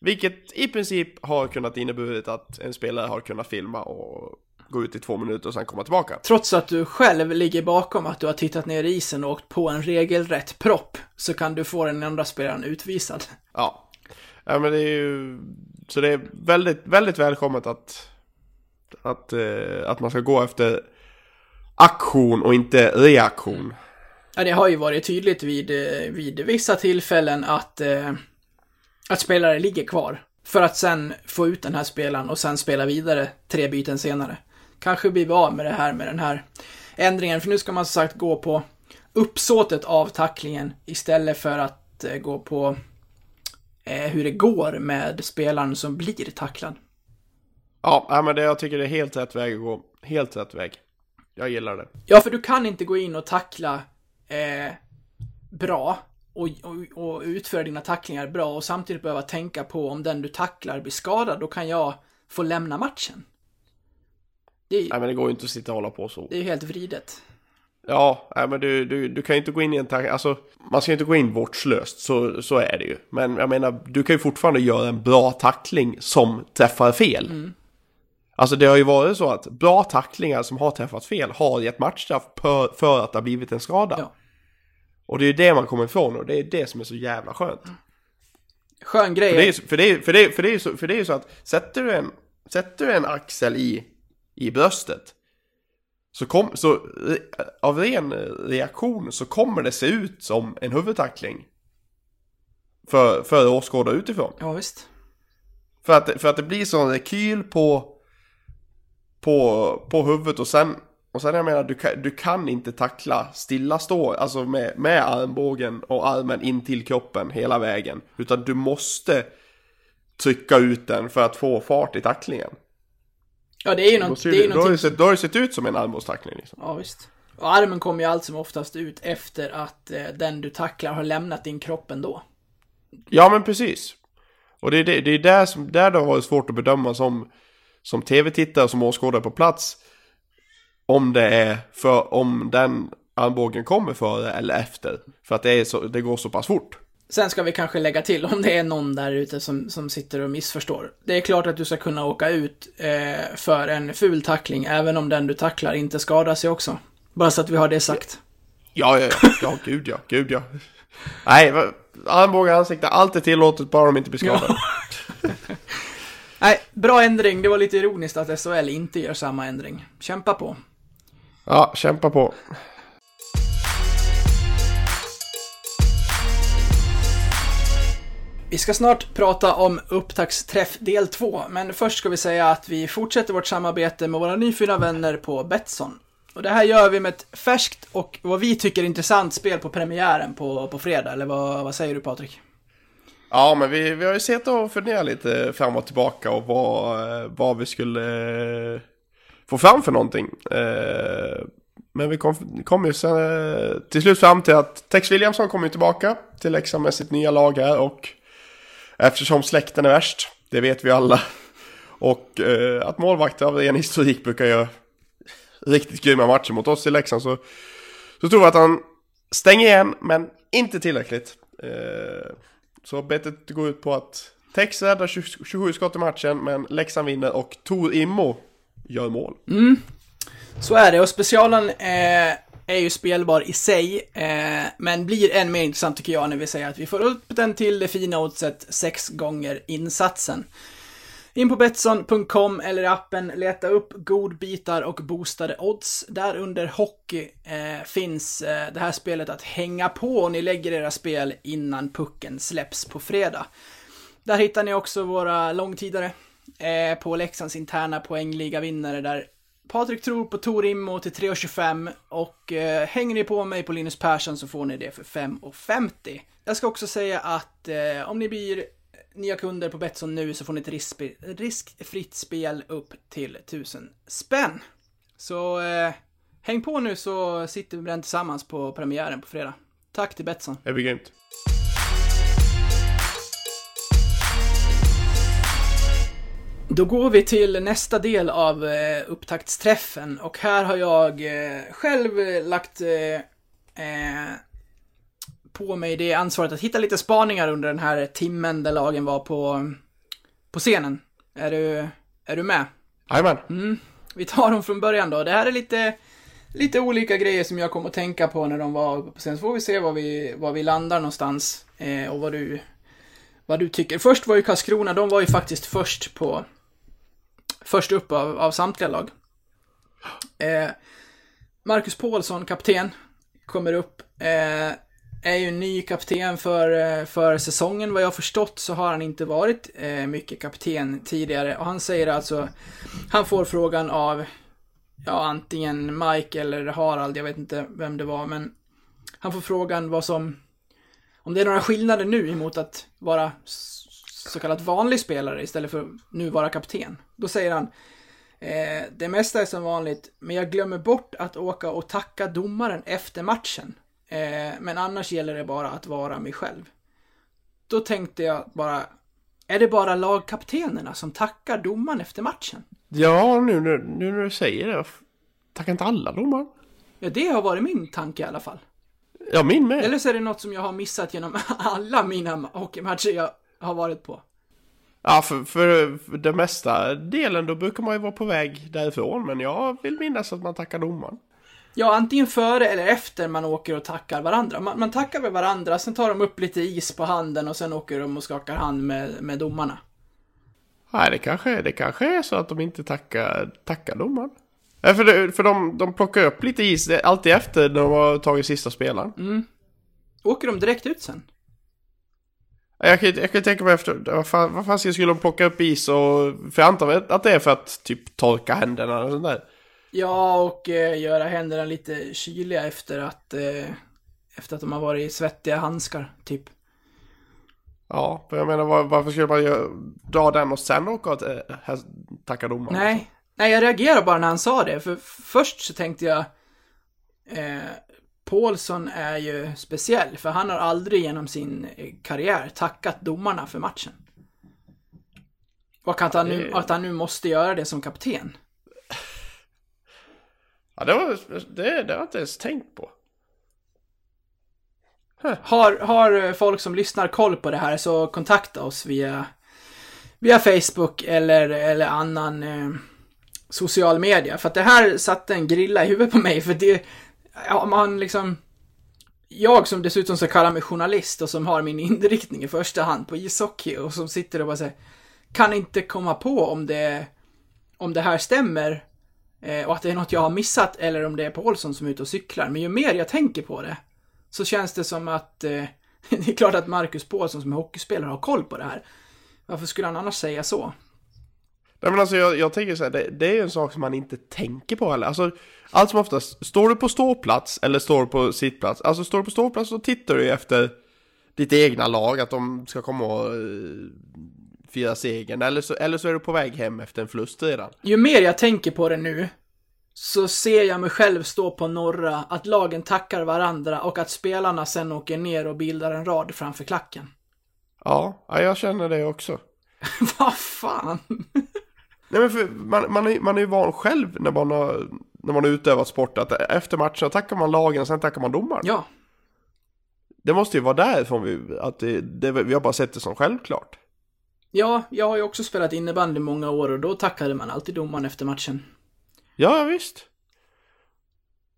Vilket i princip har kunnat inneburit att en spelare har kunnat filma och gå ut i två minuter och sen komma tillbaka. Trots att du själv ligger bakom att du har tittat ner i isen och åkt på en regelrätt propp, så kan du få den andra spelaren utvisad. Ja. ja, men det är ju... Så det är väldigt, väldigt välkommet att, att, eh, att man ska gå efter aktion och inte reaktion. Ja, det har ju varit tydligt vid, eh, vid vissa tillfällen att, eh, att spelare ligger kvar. För att sen få ut den här spelaren och sen spela vidare tre byten senare. Kanske blir vi av med det här med den här ändringen, för nu ska man som sagt gå på uppsåtet av tacklingen istället för att eh, gå på eh, hur det går med spelaren som blir tacklad. Ja, ja, men det, jag tycker det är helt rätt väg att gå. Helt rätt väg. Jag gillar det. Ja, för du kan inte gå in och tackla eh, bra och, och, och utföra dina tacklingar bra och samtidigt behöva tänka på om den du tacklar blir skadad, då kan jag få lämna matchen. Det är, Nej, men det går ju inte att sitta och hålla på så. det är helt vridet. Ja, nej, men du, du, du kan ju inte gå in i en tackling. Alltså, man ska ju inte gå in vårdslöst. Så, så är det ju. Men jag menar, du kan ju fortfarande göra en bra tackling som träffar fel. Alltså det har ju varit så att bra tacklingar som har träffat fel har gett matchstraff för, för att det har blivit en skada. Ja. Och det är ju det man kommer ifrån och det är det som är så jävla skönt. Skön grej. För det är ju så- för det är, för det är, för det är, ju så, för det är ju så att sätter du en, sätter du en axel i, i bröstet så, kom, så re- av ren reaktion så kommer det se ut som en huvudtackling. För, för åskådare utifrån. Ja, visst. För att, för att det blir sån rekyl på, på, på huvudet och sen, och sen jag menar, du kan, du kan inte tackla stillastå, alltså med, med armbågen och armen in till kroppen hela vägen. Utan du måste trycka ut den för att få fart i tacklingen. Ja, det är ju Då, något, ser det är du, ju då, har det sett, då har det sett ut som en armbågstackling liksom. Ja, visst. Och armen kommer ju allt som oftast ut efter att eh, den du tacklar har lämnat din kropp ändå. Ja men precis. Och det är, det, det är där, som, där det har varit svårt att bedöma som, som tv-tittare som åskådare på plats. Om det är för, om den armbågen kommer före eller efter. För att det, är så, det går så pass fort. Sen ska vi kanske lägga till om det är någon där ute som, som sitter och missförstår. Det är klart att du ska kunna åka ut eh, för en ful tackling, även om den du tacklar inte skadar sig också. Bara så att vi har det sagt. Ja, ja, ja, ja gud ja, gud ja. Nej, armbågar, ansikte, allt är tillåtet bara de inte blir skadade. Nej, bra ändring. Det var lite ironiskt att SHL inte gör samma ändring. Kämpa på. Ja, kämpa på. Vi ska snart prata om upptaktsträff del 2, men först ska vi säga att vi fortsätter vårt samarbete med våra nyfina vänner på Betsson. Och det här gör vi med ett färskt och vad vi tycker intressant spel på premiären på, på fredag, eller vad, vad säger du Patrik? Ja, men vi, vi har ju sett och funderat lite fram och tillbaka och vad, vad vi skulle eh, få fram för någonting. Eh, men vi kom, kom ju sen, eh, till slut fram till att Tex Williamson kommer ju tillbaka till Leksand med sitt nya lag här och eftersom släkten är värst, det vet vi alla. Och att målvakter av ren historik brukar göra riktigt grymma matcher mot oss i Leksand så, så tror vi att han stänger igen, men inte tillräckligt. Så bettet går ut på att Tex räddar 27 skott i matchen, men Leksand vinner och Tor Immo gör mål. Mm. Så är det, och specialen eh, är ju spelbar i sig, eh, men blir än mer intressant tycker jag när vi säger att vi får upp den till det fina oddset sex gånger insatsen. In på Betsson.com eller i appen, leta upp godbitar och boostade odds. Där under hockey eh, finns eh, det här spelet att hänga på och ni lägger era spel innan pucken släpps på fredag. Där hittar ni också våra långtidare eh, på Leksands interna poängliga vinnare där Patrik tror på Tor Immo till 3,25 och eh, hänger ni på mig på Linus Persson så får ni det för 5,50. Jag ska också säga att eh, om ni blir nya kunder på Betsson nu så får ni ett riskspe- riskfritt spel upp till 1000 spänn. Så eh, häng på nu så sitter vi den tillsammans på premiären på fredag. Tack till Betsson. Det blir grymt. Då går vi till nästa del av eh, upptaktsträffen och här har jag eh, själv lagt eh, eh, på mig det ansvaret att hitta lite spaningar under den här timmen där lagen var på, på scenen. Är du, är du med? Jajamän. Vi tar dem från början då. Det här är lite, lite olika grejer som jag kom att tänka på när de var på scenen. Så får vi se var vi, var vi landar någonstans eh, och vad du, vad du tycker. Först var ju Karlskrona, de var ju faktiskt först på först upp av, av samtliga lag. Eh, Marcus Paulsson, kapten, kommer upp. Eh, är ju ny kapten för, eh, för säsongen. Vad jag har förstått så har han inte varit eh, mycket kapten tidigare. Och han säger alltså, han får frågan av, ja antingen Mike eller Harald, jag vet inte vem det var, men han får frågan vad som, om det är några skillnader nu emot att vara så kallat vanlig spelare istället för nu vara kapten. Då säger han, eh, det mesta är som vanligt, men jag glömmer bort att åka och tacka domaren efter matchen. Eh, men annars gäller det bara att vara mig själv. Då tänkte jag bara, är det bara lagkaptenerna som tackar domaren efter matchen? Ja, nu, nu, nu när du säger det. Tackar inte alla domare? Ja, det har varit min tanke i alla fall. Ja, min med. Eller så är det något som jag har missat genom alla mina hockeymatcher jag har varit på. Ja, för, för, för den mesta delen då brukar man ju vara på väg därifrån. Men jag vill minnas att man tackar domaren. Ja, antingen före eller efter man åker och tackar varandra. Man, man tackar med varandra, sen tar de upp lite is på handen och sen åker de och skakar hand med, med domarna. Nej, det kanske, det kanske är så att de inte tackar, tackar domaren. Nej, för, det, för de, de plockar upp lite is alltid efter när de har tagit sista spelaren. Åker de direkt ut sen? Jag kan, jag kan tänka mig efter, vad fan, vad fan skulle de plocka upp is och... För jag antar att det är för att typ torka händerna och sånt där. Ja, och eh, göra händerna lite kyliga efter att, eh, efter att de har varit i svettiga handskar, typ. Ja, för jag menar var, varför skulle man göra, dra den och sen åka och äh, här- tacka domaren? Nej, nej, jag reagerade bara när han sa det, för först så tänkte jag eh, Paulsson är ju speciell, för han har aldrig genom sin eh, karriär tackat domarna för matchen. Och att han, nu, att han nu måste göra det som kapten. Ja, det var det, det har jag inte ens tänkt på. Har, har folk som lyssnar koll på det här så kontakta oss via, via Facebook eller, eller annan eh, social media. För att det här satte en grilla i huvudet på mig för det, ja man liksom, jag som dessutom så kallar mig journalist och som har min inriktning i första hand på ishockey och som sitter och bara säger, kan inte komma på om det, om det här stämmer Eh, och att det är något jag har missat eller om det är Paulsson som är ute och cyklar. Men ju mer jag tänker på det så känns det som att eh, det är klart att Marcus Paulsson som är hockeyspelare har koll på det här. Varför skulle han annars säga så? Nej men alltså jag, jag tänker så här, det, det är ju en sak som man inte tänker på heller. Alltså, allt som oftast, står du på ståplats eller står du på sittplats? Alltså står du på ståplats så tittar du ju efter ditt egna lag, att de ska komma och eh, fira segern. Eller så, eller så är du på väg hem efter en förlust redan. Ju mer jag tänker på det nu så ser jag mig själv stå på norra, att lagen tackar varandra och att spelarna sen åker ner och bildar en rad framför klacken. Ja, ja jag känner det också. Vad fan? Nej men för man, man, är, man är ju van själv när man har, när man har utövat sport att efter matcherna tackar man lagen och sen tackar man domaren. Ja, Det måste ju vara därifrån vi, att det, det, vi har bara sett det som självklart. Ja, jag har ju också spelat innebandy många år och då tackade man alltid domaren efter matchen. Ja, visst.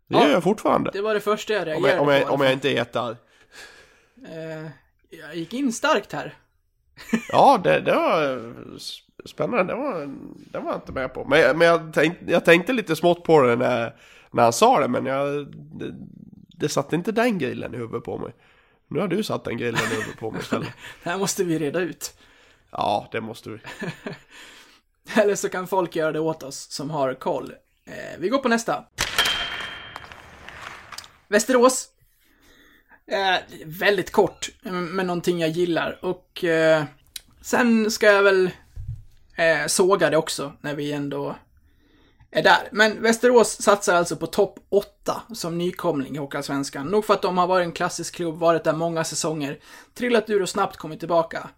Det Ja. gör jag fortfarande. Det var det första jag Om reagerade jag, om, på. i jag, alla om jag inte är jättearg. Eh, jag gick in starkt här. Ja, det, det var spännande. Det var, det var jag inte med på. Men, men jag, tänkte, jag tänkte lite smått på det när, när han sa det, men jag, det, det satte inte den grillen i huvudet på mig. Nu har du satt den grillen i huvudet på mig istället. Det här måste vi reda ut. Ja, det måste vi. Eller så kan folk göra det åt oss som har koll. Eh, vi går på nästa. Västerås. Eh, väldigt kort, men någonting jag gillar. Och eh, sen ska jag väl eh, såga det också, när vi ändå är där. Men Västerås satsar alltså på topp 8 som nykomling i Hockeyallsvenskan. Nog för att de har varit en klassisk klubb, varit där många säsonger, trillat ur och snabbt kommit tillbaka.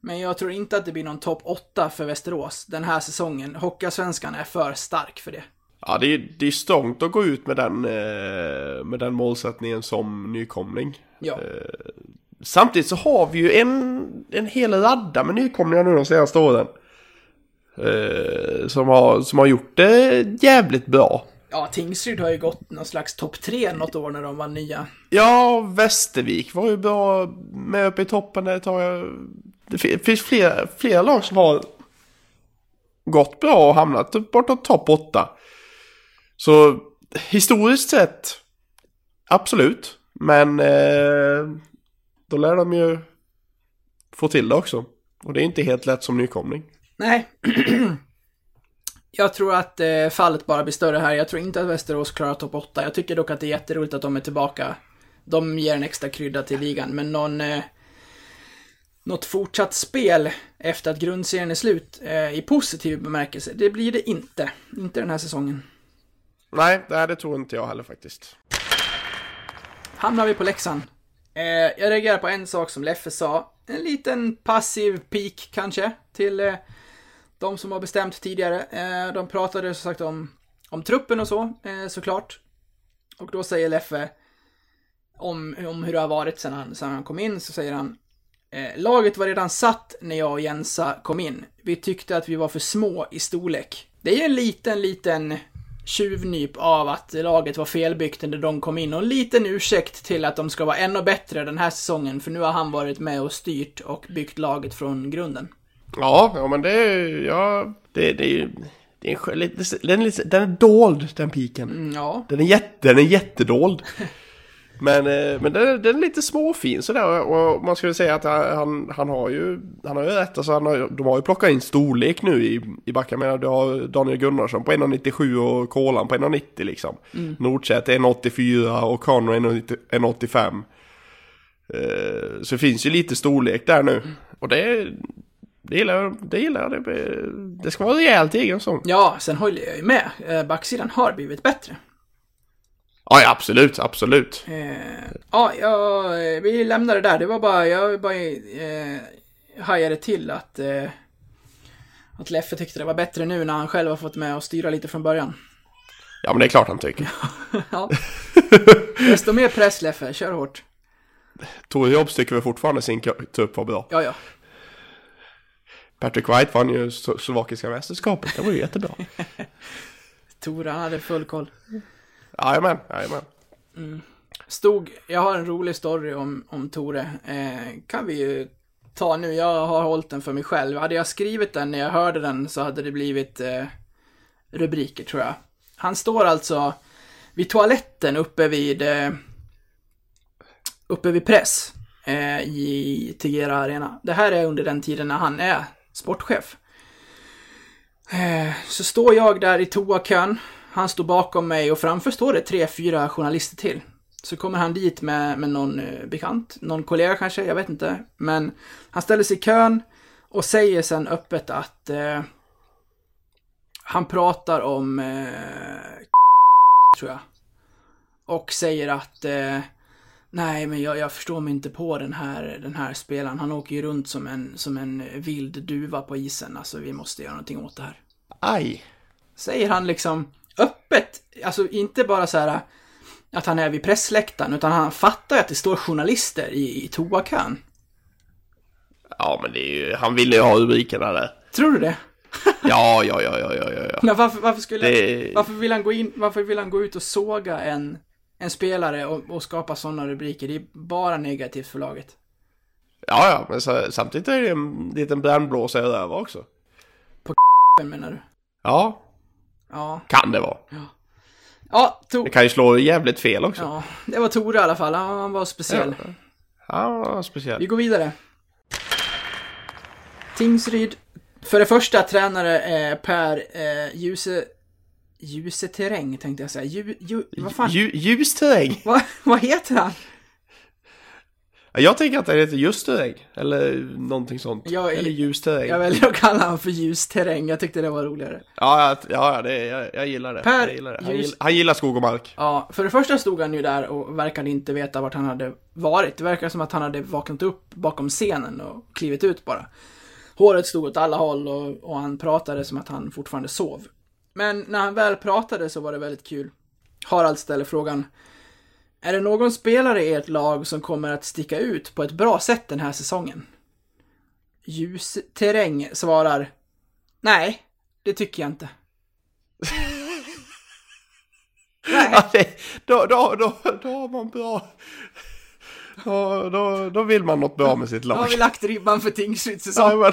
Men jag tror inte att det blir någon topp 8 för Västerås den här säsongen. Hockeyallsvenskan är för stark för det. Ja, det är, det är strångt att gå ut med den, eh, med den målsättningen som nykomling. Ja. Samtidigt så har vi ju en, en hel radda med nykomlingar nu de senaste åren. Eh, som, har, som har gjort det jävligt bra. Ja, Tingsryd har ju gått någon slags topp 3 något år när de var nya. Ja, Västervik var ju bra med uppe i toppen där ett tag. Det finns flera, flera lag som har gått bra och hamnat bortåt topp 8. Så historiskt sett, absolut. Men eh, då lär de ju få till det också. Och det är inte helt lätt som nykomling. Nej. jag tror att eh, fallet bara blir större här. Jag tror inte att Västerås klarar topp 8. Jag tycker dock att det är jätteroligt att de är tillbaka. De ger en extra krydda till ligan, men någon... Eh, något fortsatt spel efter att grundserien är slut eh, i positiv bemärkelse, det blir det inte. Inte den här säsongen. Nej, det, tror inte jag heller faktiskt. Hamnar vi på Leksand. Eh, jag reagerar på en sak som Leffe sa. En liten passiv peak kanske till eh, de som har bestämt tidigare. Eh, de pratade som sagt om, om truppen och så, eh, såklart. Och då säger Leffe om, om hur det har varit sen han, sen han kom in, så säger han eh, Laget var redan satt när jag och Jensa kom in. Vi tyckte att vi var för små i storlek. Det är ju en liten, liten tjuvnyp av att laget var felbyggt när de kom in och en liten ursäkt till att de ska vara ännu bättre den här säsongen för nu har han varit med och styrt och byggt laget från grunden. Ja, ja men det är ja, det, det är ju... Det är en, den, är den är dold, den piken. Mm, ja, Den är, jätte, den är jättedold. Men, eh, men den, den är lite småfin sådär och man skulle säga att han, han har ju Han har ju rätt, alltså han har, de har ju plockat in storlek nu i, i backen. Jag menar, du har Daniel Gunnarsson på 1,97 och Kolan på 1,90 liksom. Mm. Nordsäter 1,84 och Conor 1,85. Eh, så det finns ju lite storlek där nu. Och det, det gillar jag. Det, gillar jag. det, det ska vara rejält egen sång. ja sen håller jag ju med. Eh, Backsidan har blivit bättre. Ja, ja, absolut, absolut. Eh, ja, ja, eh, vi lämnar det där. Det var bara, jag bara eh, hajade till att, eh, att Leffe tyckte det var bättre nu när han själv har fått med och styra lite från början. Ja, men det är klart han tycker. ja. Desto mer press Leffe, kör hårt. Tore Jobs tycker väl fortfarande sin tupp var bra. Ja, ja. Patrick White vann ju Slo- slovakiska mästerskapet, det var ju jättebra. Tore, han hade full koll. Jajamän, jajamän. Mm. Stod, jag har en rolig story om, om Tore. Eh, kan vi ju ta nu. Jag har hållit den för mig själv. Hade jag skrivit den när jag hörde den så hade det blivit eh, rubriker tror jag. Han står alltså vid toaletten uppe vid eh, uppe vid press eh, i Tegera Arena. Det här är under den tiden när han är sportchef. Eh, så står jag där i toakön. Han står bakom mig och framför står det tre, fyra journalister till. Så kommer han dit med, med någon eh, bekant, någon kollega kanske, jag vet inte. Men han ställer sig i kön och säger sen öppet att eh, han pratar om eh, tror jag. Och säger att eh, nej, men jag, jag förstår mig inte på den här, den här spelaren. Han åker ju runt som en, som en vild duva på isen. Alltså, vi måste göra någonting åt det här Aj. säger han liksom öppet, alltså inte bara så här att han är vid pressläktaren, utan han fattar ju att det står journalister i, i toakön. Ja, men det är ju, han ville ju ha rubrikerna där. Tror du det? Ja, ja, ja, ja, ja, ja. Men varför, varför skulle, Det- varför vill han gå in, varför vill han gå ut och såga en, en spelare och, och skapa sådana rubriker? Det är bara negativt för laget. Ja, ja, men så, samtidigt är det en liten brännblåsare över också. menar du? Ja, Ja. kan det vara. Ja, to- Det kan ju slå jävligt fel också. ja, det var Tore i alla fall. Han han var speciell. Ja, Vi speciellt. går vidare. Tingsryd. För det första tränare är Per eh, Ljuse... Ljuseterräng tänkte jag säga. Ju, ju, vad fan? Lju, ljus terräng. vad, vad heter han? Jag tänker att det heter just terräng. Eller någonting sånt. Ja, eller ljus terräng. Jag väljer att kalla honom för ljusterräng. Jag tyckte det var roligare. Ja, ja, ja det, jag, jag gillar det. Per, jag gillar det. Han, ljus- gillar, han gillar skog och mark. Ja, för det första stod han ju där och verkade inte veta vart han hade varit. Det verkar som att han hade vaknat upp bakom scenen och klivit ut bara. Håret stod åt alla håll och, och han pratade som att han fortfarande sov. Men när han väl pratade så var det väldigt kul. Harald ställer frågan Är det någon spelare i ert lag som kommer att sticka ut på ett bra sätt den här säsongen? Ljusterräng svarar Nej, det tycker jag inte. Nej. Ja, det, då, då, då, då har man bra... Då, då, då vill man något bra med sitt Då har lag. vi lagt ribban för Tingsryds säsong. Ja, men...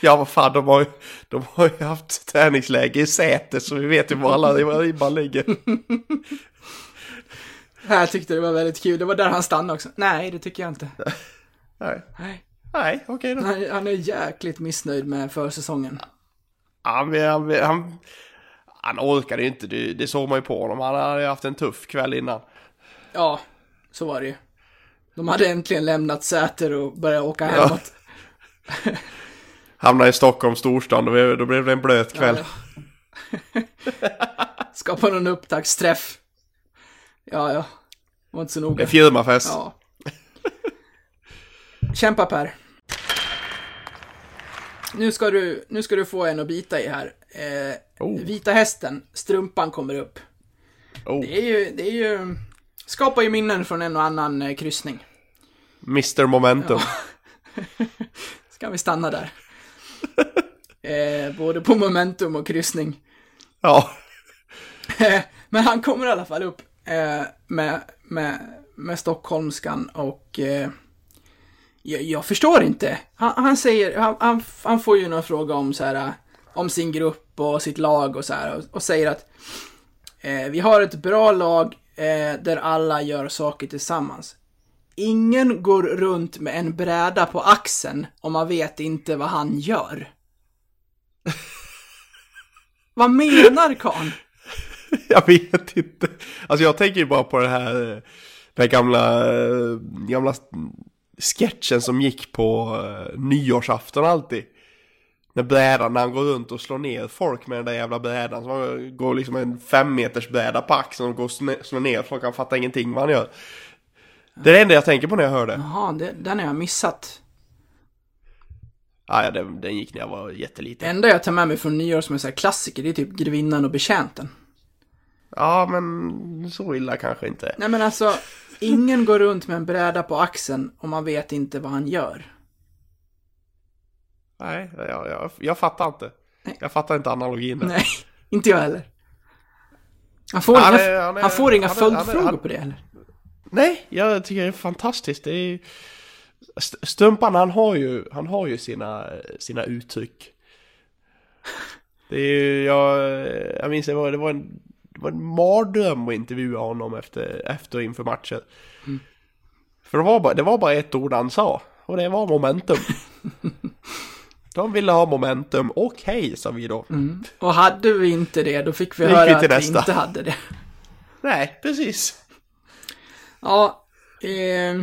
ja, vad fan, de har, ju, de har ju haft träningsläge i Säter så vi vet ju var alla ribban ligger. Jag tyckte det var väldigt kul. Det var där han stannade också. Nej, det tycker jag inte. Nej, Nej. Nej okej då. Han, han är jäkligt missnöjd med försäsongen. Han, han, han, han orkade ju inte, det, det såg man ju på honom. Han hade ju haft en tuff kväll innan. Ja, så var det ju. De hade äntligen lämnat Säter och börjat åka hemåt. Hamnade i Stockholm storstan, då blev, då blev det en blöt kväll. Skapa någon upptaktsträff. Ja, ja. Var inte så Det noga. är firmafest. Ja. Kämpa Per. Nu ska du, nu ska du få en att bita i här. Eh, Oh. Vita hästen, strumpan kommer upp. Oh, Det är ju, det är ju, skapar ju minnen från en och annan eh, kryssning. Mr Momentum. Ska vi stanna där. eh, både på momentum och kryssning. Ja. Men han kommer i alla fall upp eh, med, med, med stockholmskan och eh, jag, jag förstår inte. Han, han säger, han, han, han får ju någon fråga om så här, om sin grupp och sitt lag och så här och, och säger att eh, vi har ett bra lag eh, där alla gör saker tillsammans. Ingen går runt med en bräda på axeln och man vet inte vad han gör. vad menar karln? Jag vet inte. Alltså jag tänker ju bara på det här, eh, den här gamla, eh, gamla sketchen som gick på uh, nyårsafton alltid. När brädan, när han går runt och slår ner folk med den där jävla brädan. Så man går liksom en fem meters bräda på axeln och går och slår ner folk. Han fattar ingenting vad han gör. Det är det enda jag tänker på när jag hör det. Jaha, det, den har jag missat. Ah, ja, den, den gick när jag var jätteliten. Det enda jag tar med mig från nyår som är så här klassiker, det är typ Grevinnan och Betjänten. Ja, men så illa kanske inte. Nej men alltså, ingen går runt med en bräda på axeln och man vet inte vad han gör. Nej, jag, jag, jag fattar inte. Jag fattar inte analogin där. Nej, inte jag heller. Han får Han inga, är- han är- han får inga han följdfrågor på det heller. Nej, jag tycker det är fantastiskt. Det är... St- Stumpan, han har ju, han har ju sina, sina uttryck. Det är ju, jag, jag minns det var, det var en, det var en mardröm att intervjua honom efter, efter inför matchen. För det var, bara, det var bara ett ord han sa, och det var momentum. De ville ha momentum, okej sa vi då. Och hade vi inte det, då fick vi gick höra vi att nästa. vi inte hade det. Nej, precis. Ja, eh,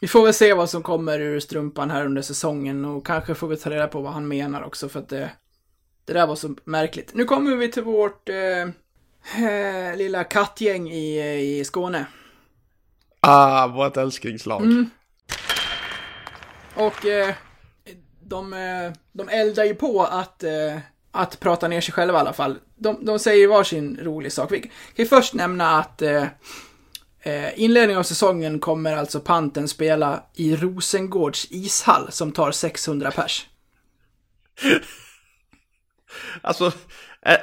vi får väl se vad som kommer ur strumpan här under säsongen och kanske får vi ta reda på vad han menar också för att det, det där var så märkligt. Nu kommer vi till vårt eh, eh, lilla kattgäng i, i Skåne. Ah, vårt älsklingslag. Och eh, de, eh, de eldar ju på att, eh, att prata ner sig själva i alla fall. De, de säger varsin rolig sak. Vi kan ju först nämna att eh, eh, inledningen av säsongen kommer alltså Panten spela i Rosengårds ishall som tar 600 pers. Alltså, eh,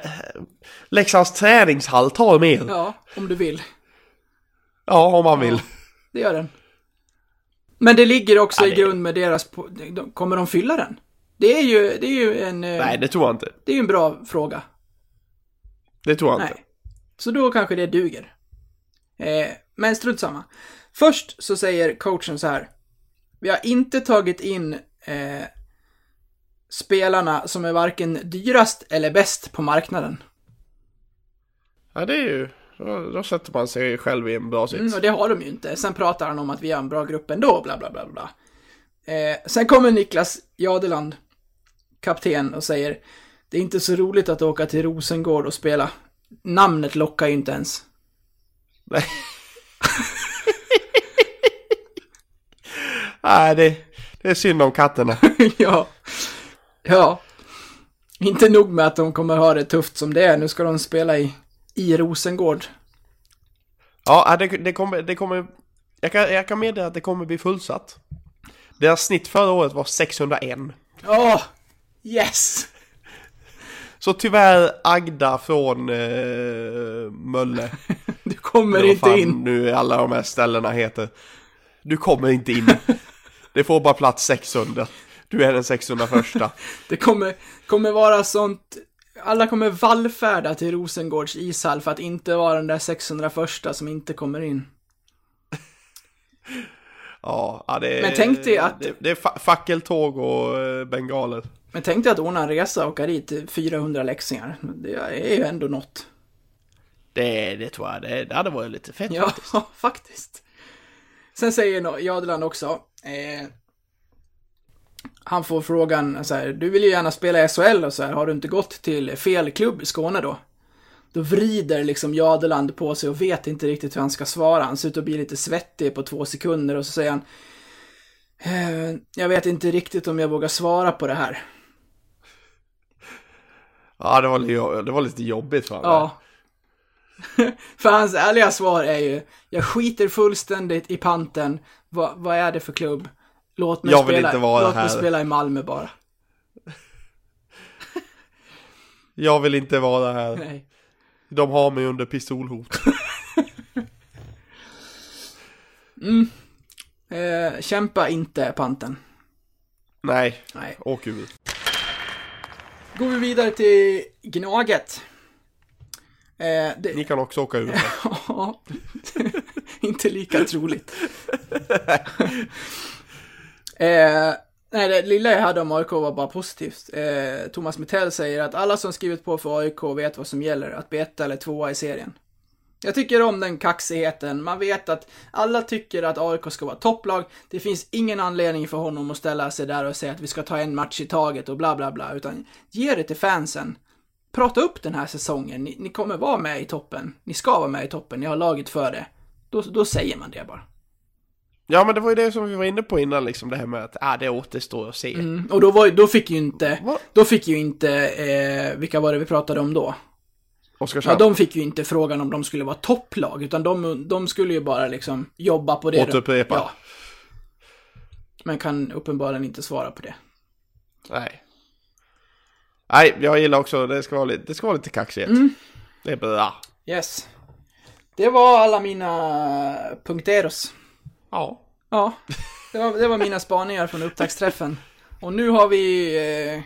Leksands träningshall tar mer. Ja, om du vill. Ja, om man vill. Det gör den. Men det ligger också Ja, i det- grund med deras... Kommer de fylla den? Det är ju, det är ju en... eh, Nej, det tror jag inte. Det är ju en bra fråga. Det tror jag inte. Nej. Så då kanske det duger. Eh, men strunt samma. Först så säger coachen så här. Vi har inte tagit in eh, spelarna som är varken dyrast eller bäst på marknaden. Ja, det är ju... Då, då sätter man sig själv i en bra sits. Mm, och det har de ju inte. Sen pratar han om att vi har en bra grupp ändå, bla bla bla bla. Eh, sen kommer Niklas Jadeland, kapten, och säger Det är inte så roligt att åka till Rosengård och spela. Namnet lockar ju inte ens. Nej. Nej, det, det är synd om katterna. ja. Ja. Inte nog med att de kommer ha det tufft som det är, nu ska de spela i, i Rosengård. Ja, det, det kommer... Det kommer jag, kan, jag kan meddela att det kommer bli fullsatt. Deras snitt förra året var 601. Åh! yes! Så tyvärr Agda från eh, Mölle. Du kommer inte fan in. nu alla de här ställena heter. Du kommer inte in. Det får bara plats 600. Du är den 600 första. Det kommer, kommer vara sånt... Alla kommer vallfärda till Rosengårds ishall för att inte vara den där 601 som inte kommer in. Ja, det är... Men tänk dig att- Det, det är fa- fackeltåg och eh, bengaler. Men tänk dig att ordna en resa och åka dit till 400 läxingar. Det är ju ändå något. Det, det tror jag. Det, det hade varit lite fett Ja, faktiskt. faktiskt. Sen säger Jadeland också, eh, han får frågan så här, du vill ju gärna spela i SHL och så här, har du inte gått till fel klubb i Skåne då? Då vrider liksom Jadeland på sig och vet inte riktigt hur han ska svara. Han ser ut att bli lite svettig på två sekunder och så säger han, eh, jag vet inte riktigt om jag vågar svara på det här. Ja, det var, li- det var lite jobbigt för honom. Ja. för hans ärliga svar är ju, jag skiter fullständigt i panten. Va, vad är det för klubb? Låt mig, Jag vill spela, inte vara låt här." mig spela i Malmö bara. Jag vill inte vara här. Nej. De har mig under pistolhot. Eh, kämpa inte panten. Nej, Nej. åk ut. Går vi vidare till Gnaget. Eh, det, Ni kan också åka ut. Ja, inte lika troligt eh, nej, det lilla jag hade om AIK var bara positivt. Eh, Thomas Mittell säger att alla som skrivit på för AIK vet vad som gäller, att bli etta eller tvåa i serien. Jag tycker om den kaxigheten. Man vet att alla tycker att AIK ska vara topplag. Det finns ingen anledning för honom att ställa sig där och säga att vi ska ta en match i taget och bla bla bla, utan ge det till fansen prata upp den här säsongen. Ni, ni kommer vara med i toppen. Ni ska vara med i toppen. Ni har laget för det. Då, då säger man det bara. Ja, men det var ju det som vi var inne på innan, liksom det här med att ah, det återstår att se. Mm, och då, var, då fick ju inte, Va? då fick ju inte, eh, vilka var det vi pratade om då? Ja, Oskarshamn. de fick ju inte frågan om de skulle vara topplag, utan de, de skulle ju bara liksom jobba på det. Återupprepa. Ja. Men kan uppenbarligen inte svara på det. Nej. Nej, jag gillar också, det ska vara lite, det ska vara lite kaxighet. Mm. Det är bra. Yes. Det var alla mina punkteros. Ja. Ja, det var, det var mina spaningar från upptaktsträffen. Och nu har vi... Eh,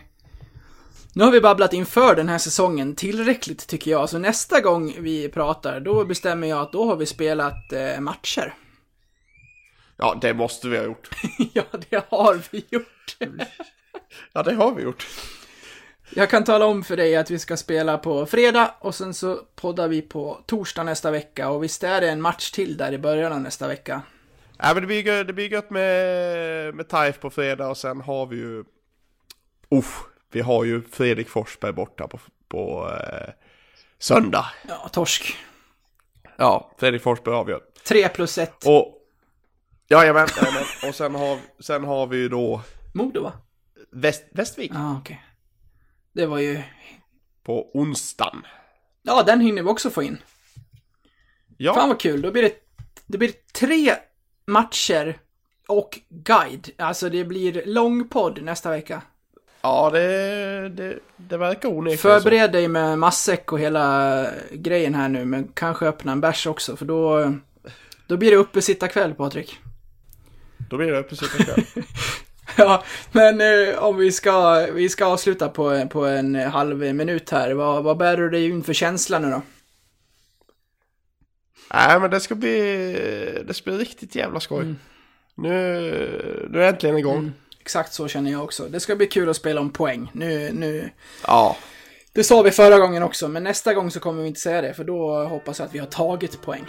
nu har vi babblat inför den här säsongen tillräckligt tycker jag. Så nästa gång vi pratar, då bestämmer jag att då har vi spelat eh, matcher. Ja, det måste vi ha gjort. ja, det har vi gjort. Ja, det har vi gjort. Jag kan tala om för dig att vi ska spela på fredag och sen så poddar vi på torsdag nästa vecka. Och visst är det en match till där i början av nästa vecka. Ja, men det blir, gö- det blir gött med, med TAIF på fredag och sen har vi ju... Uff, vi har ju Fredrik Forsberg borta på, på eh, söndag. Ja, torsk. Ja, Fredrik Forsberg avgör. 3 plus 1. Och... Jajamän, jajamän. Och sen har, sen har vi ju då Modo va? Väst, Västvik Ja, okej. Det var ju... på onsdagen. Ja, den hinner vi också få in. Ja, Fan vad kul, då blir det, det blir tre matcher och guide. Alltså det blir lång podd nästa vecka. ja det, det, det verkar onekligen så. Förbered dig med matsäck och hela grejen här nu, men kanske öppna en bärs också, för då, då blir det uppe sitta kväll Patrik. Då blir det uppesittarkväll. Ja, men eh, om vi ska, vi ska avsluta på, på en halv minut här. Vad, vad bär du dig in för känsla nu då? Nej men det ska bli, det ska bli riktigt jävla skoj. Mm. Nu, nu är det äntligen igång. Exakt så känner jag också. Det ska bli kul att spela om poäng. Nu, nu... Ja. Det sa vi förra gången också, men nästa gång så kommer vi inte säga det, för då hoppas jag att vi har tagit poäng.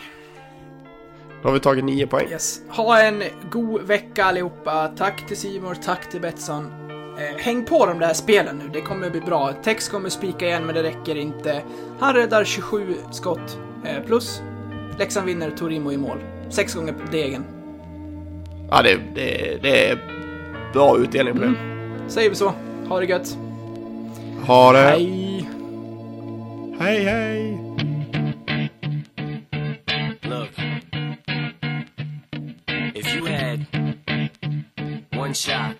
Då har vi tagit nio poäng. Yes. Ha en god vecka allihopa. Tack till Simor, tack till Betsson. Eh, häng på de där spelen nu, det kommer bli bra. Tex kommer spika igen, men det räcker inte. Han räddar 27 skott eh, plus. Leksand vinner, Torimo i mål. Sex gånger på degen. Ja det, det, det är bra utdelning på det. Säger vi så. Ha det gött. Ha det. Hej! Hej hej. Look, if you had one shot,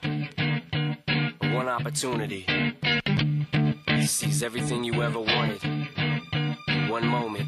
one opportunity to seize everything you ever wanted, one moment,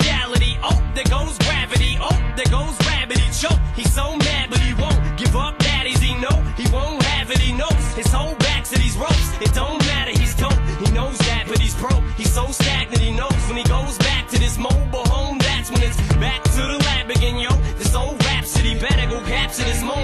reality. Oh, there goes gravity. Oh, there goes gravity. Choke. He's so mad, but he won't give up. Daddies, he know he won't have it. He knows his whole back to these ropes. It don't matter. He's dope. He knows that, but he's broke. He's so stagnant. He knows when he goes back to this mobile home. That's when it's back to the lab again, yo. This old rhapsody better go capture this moment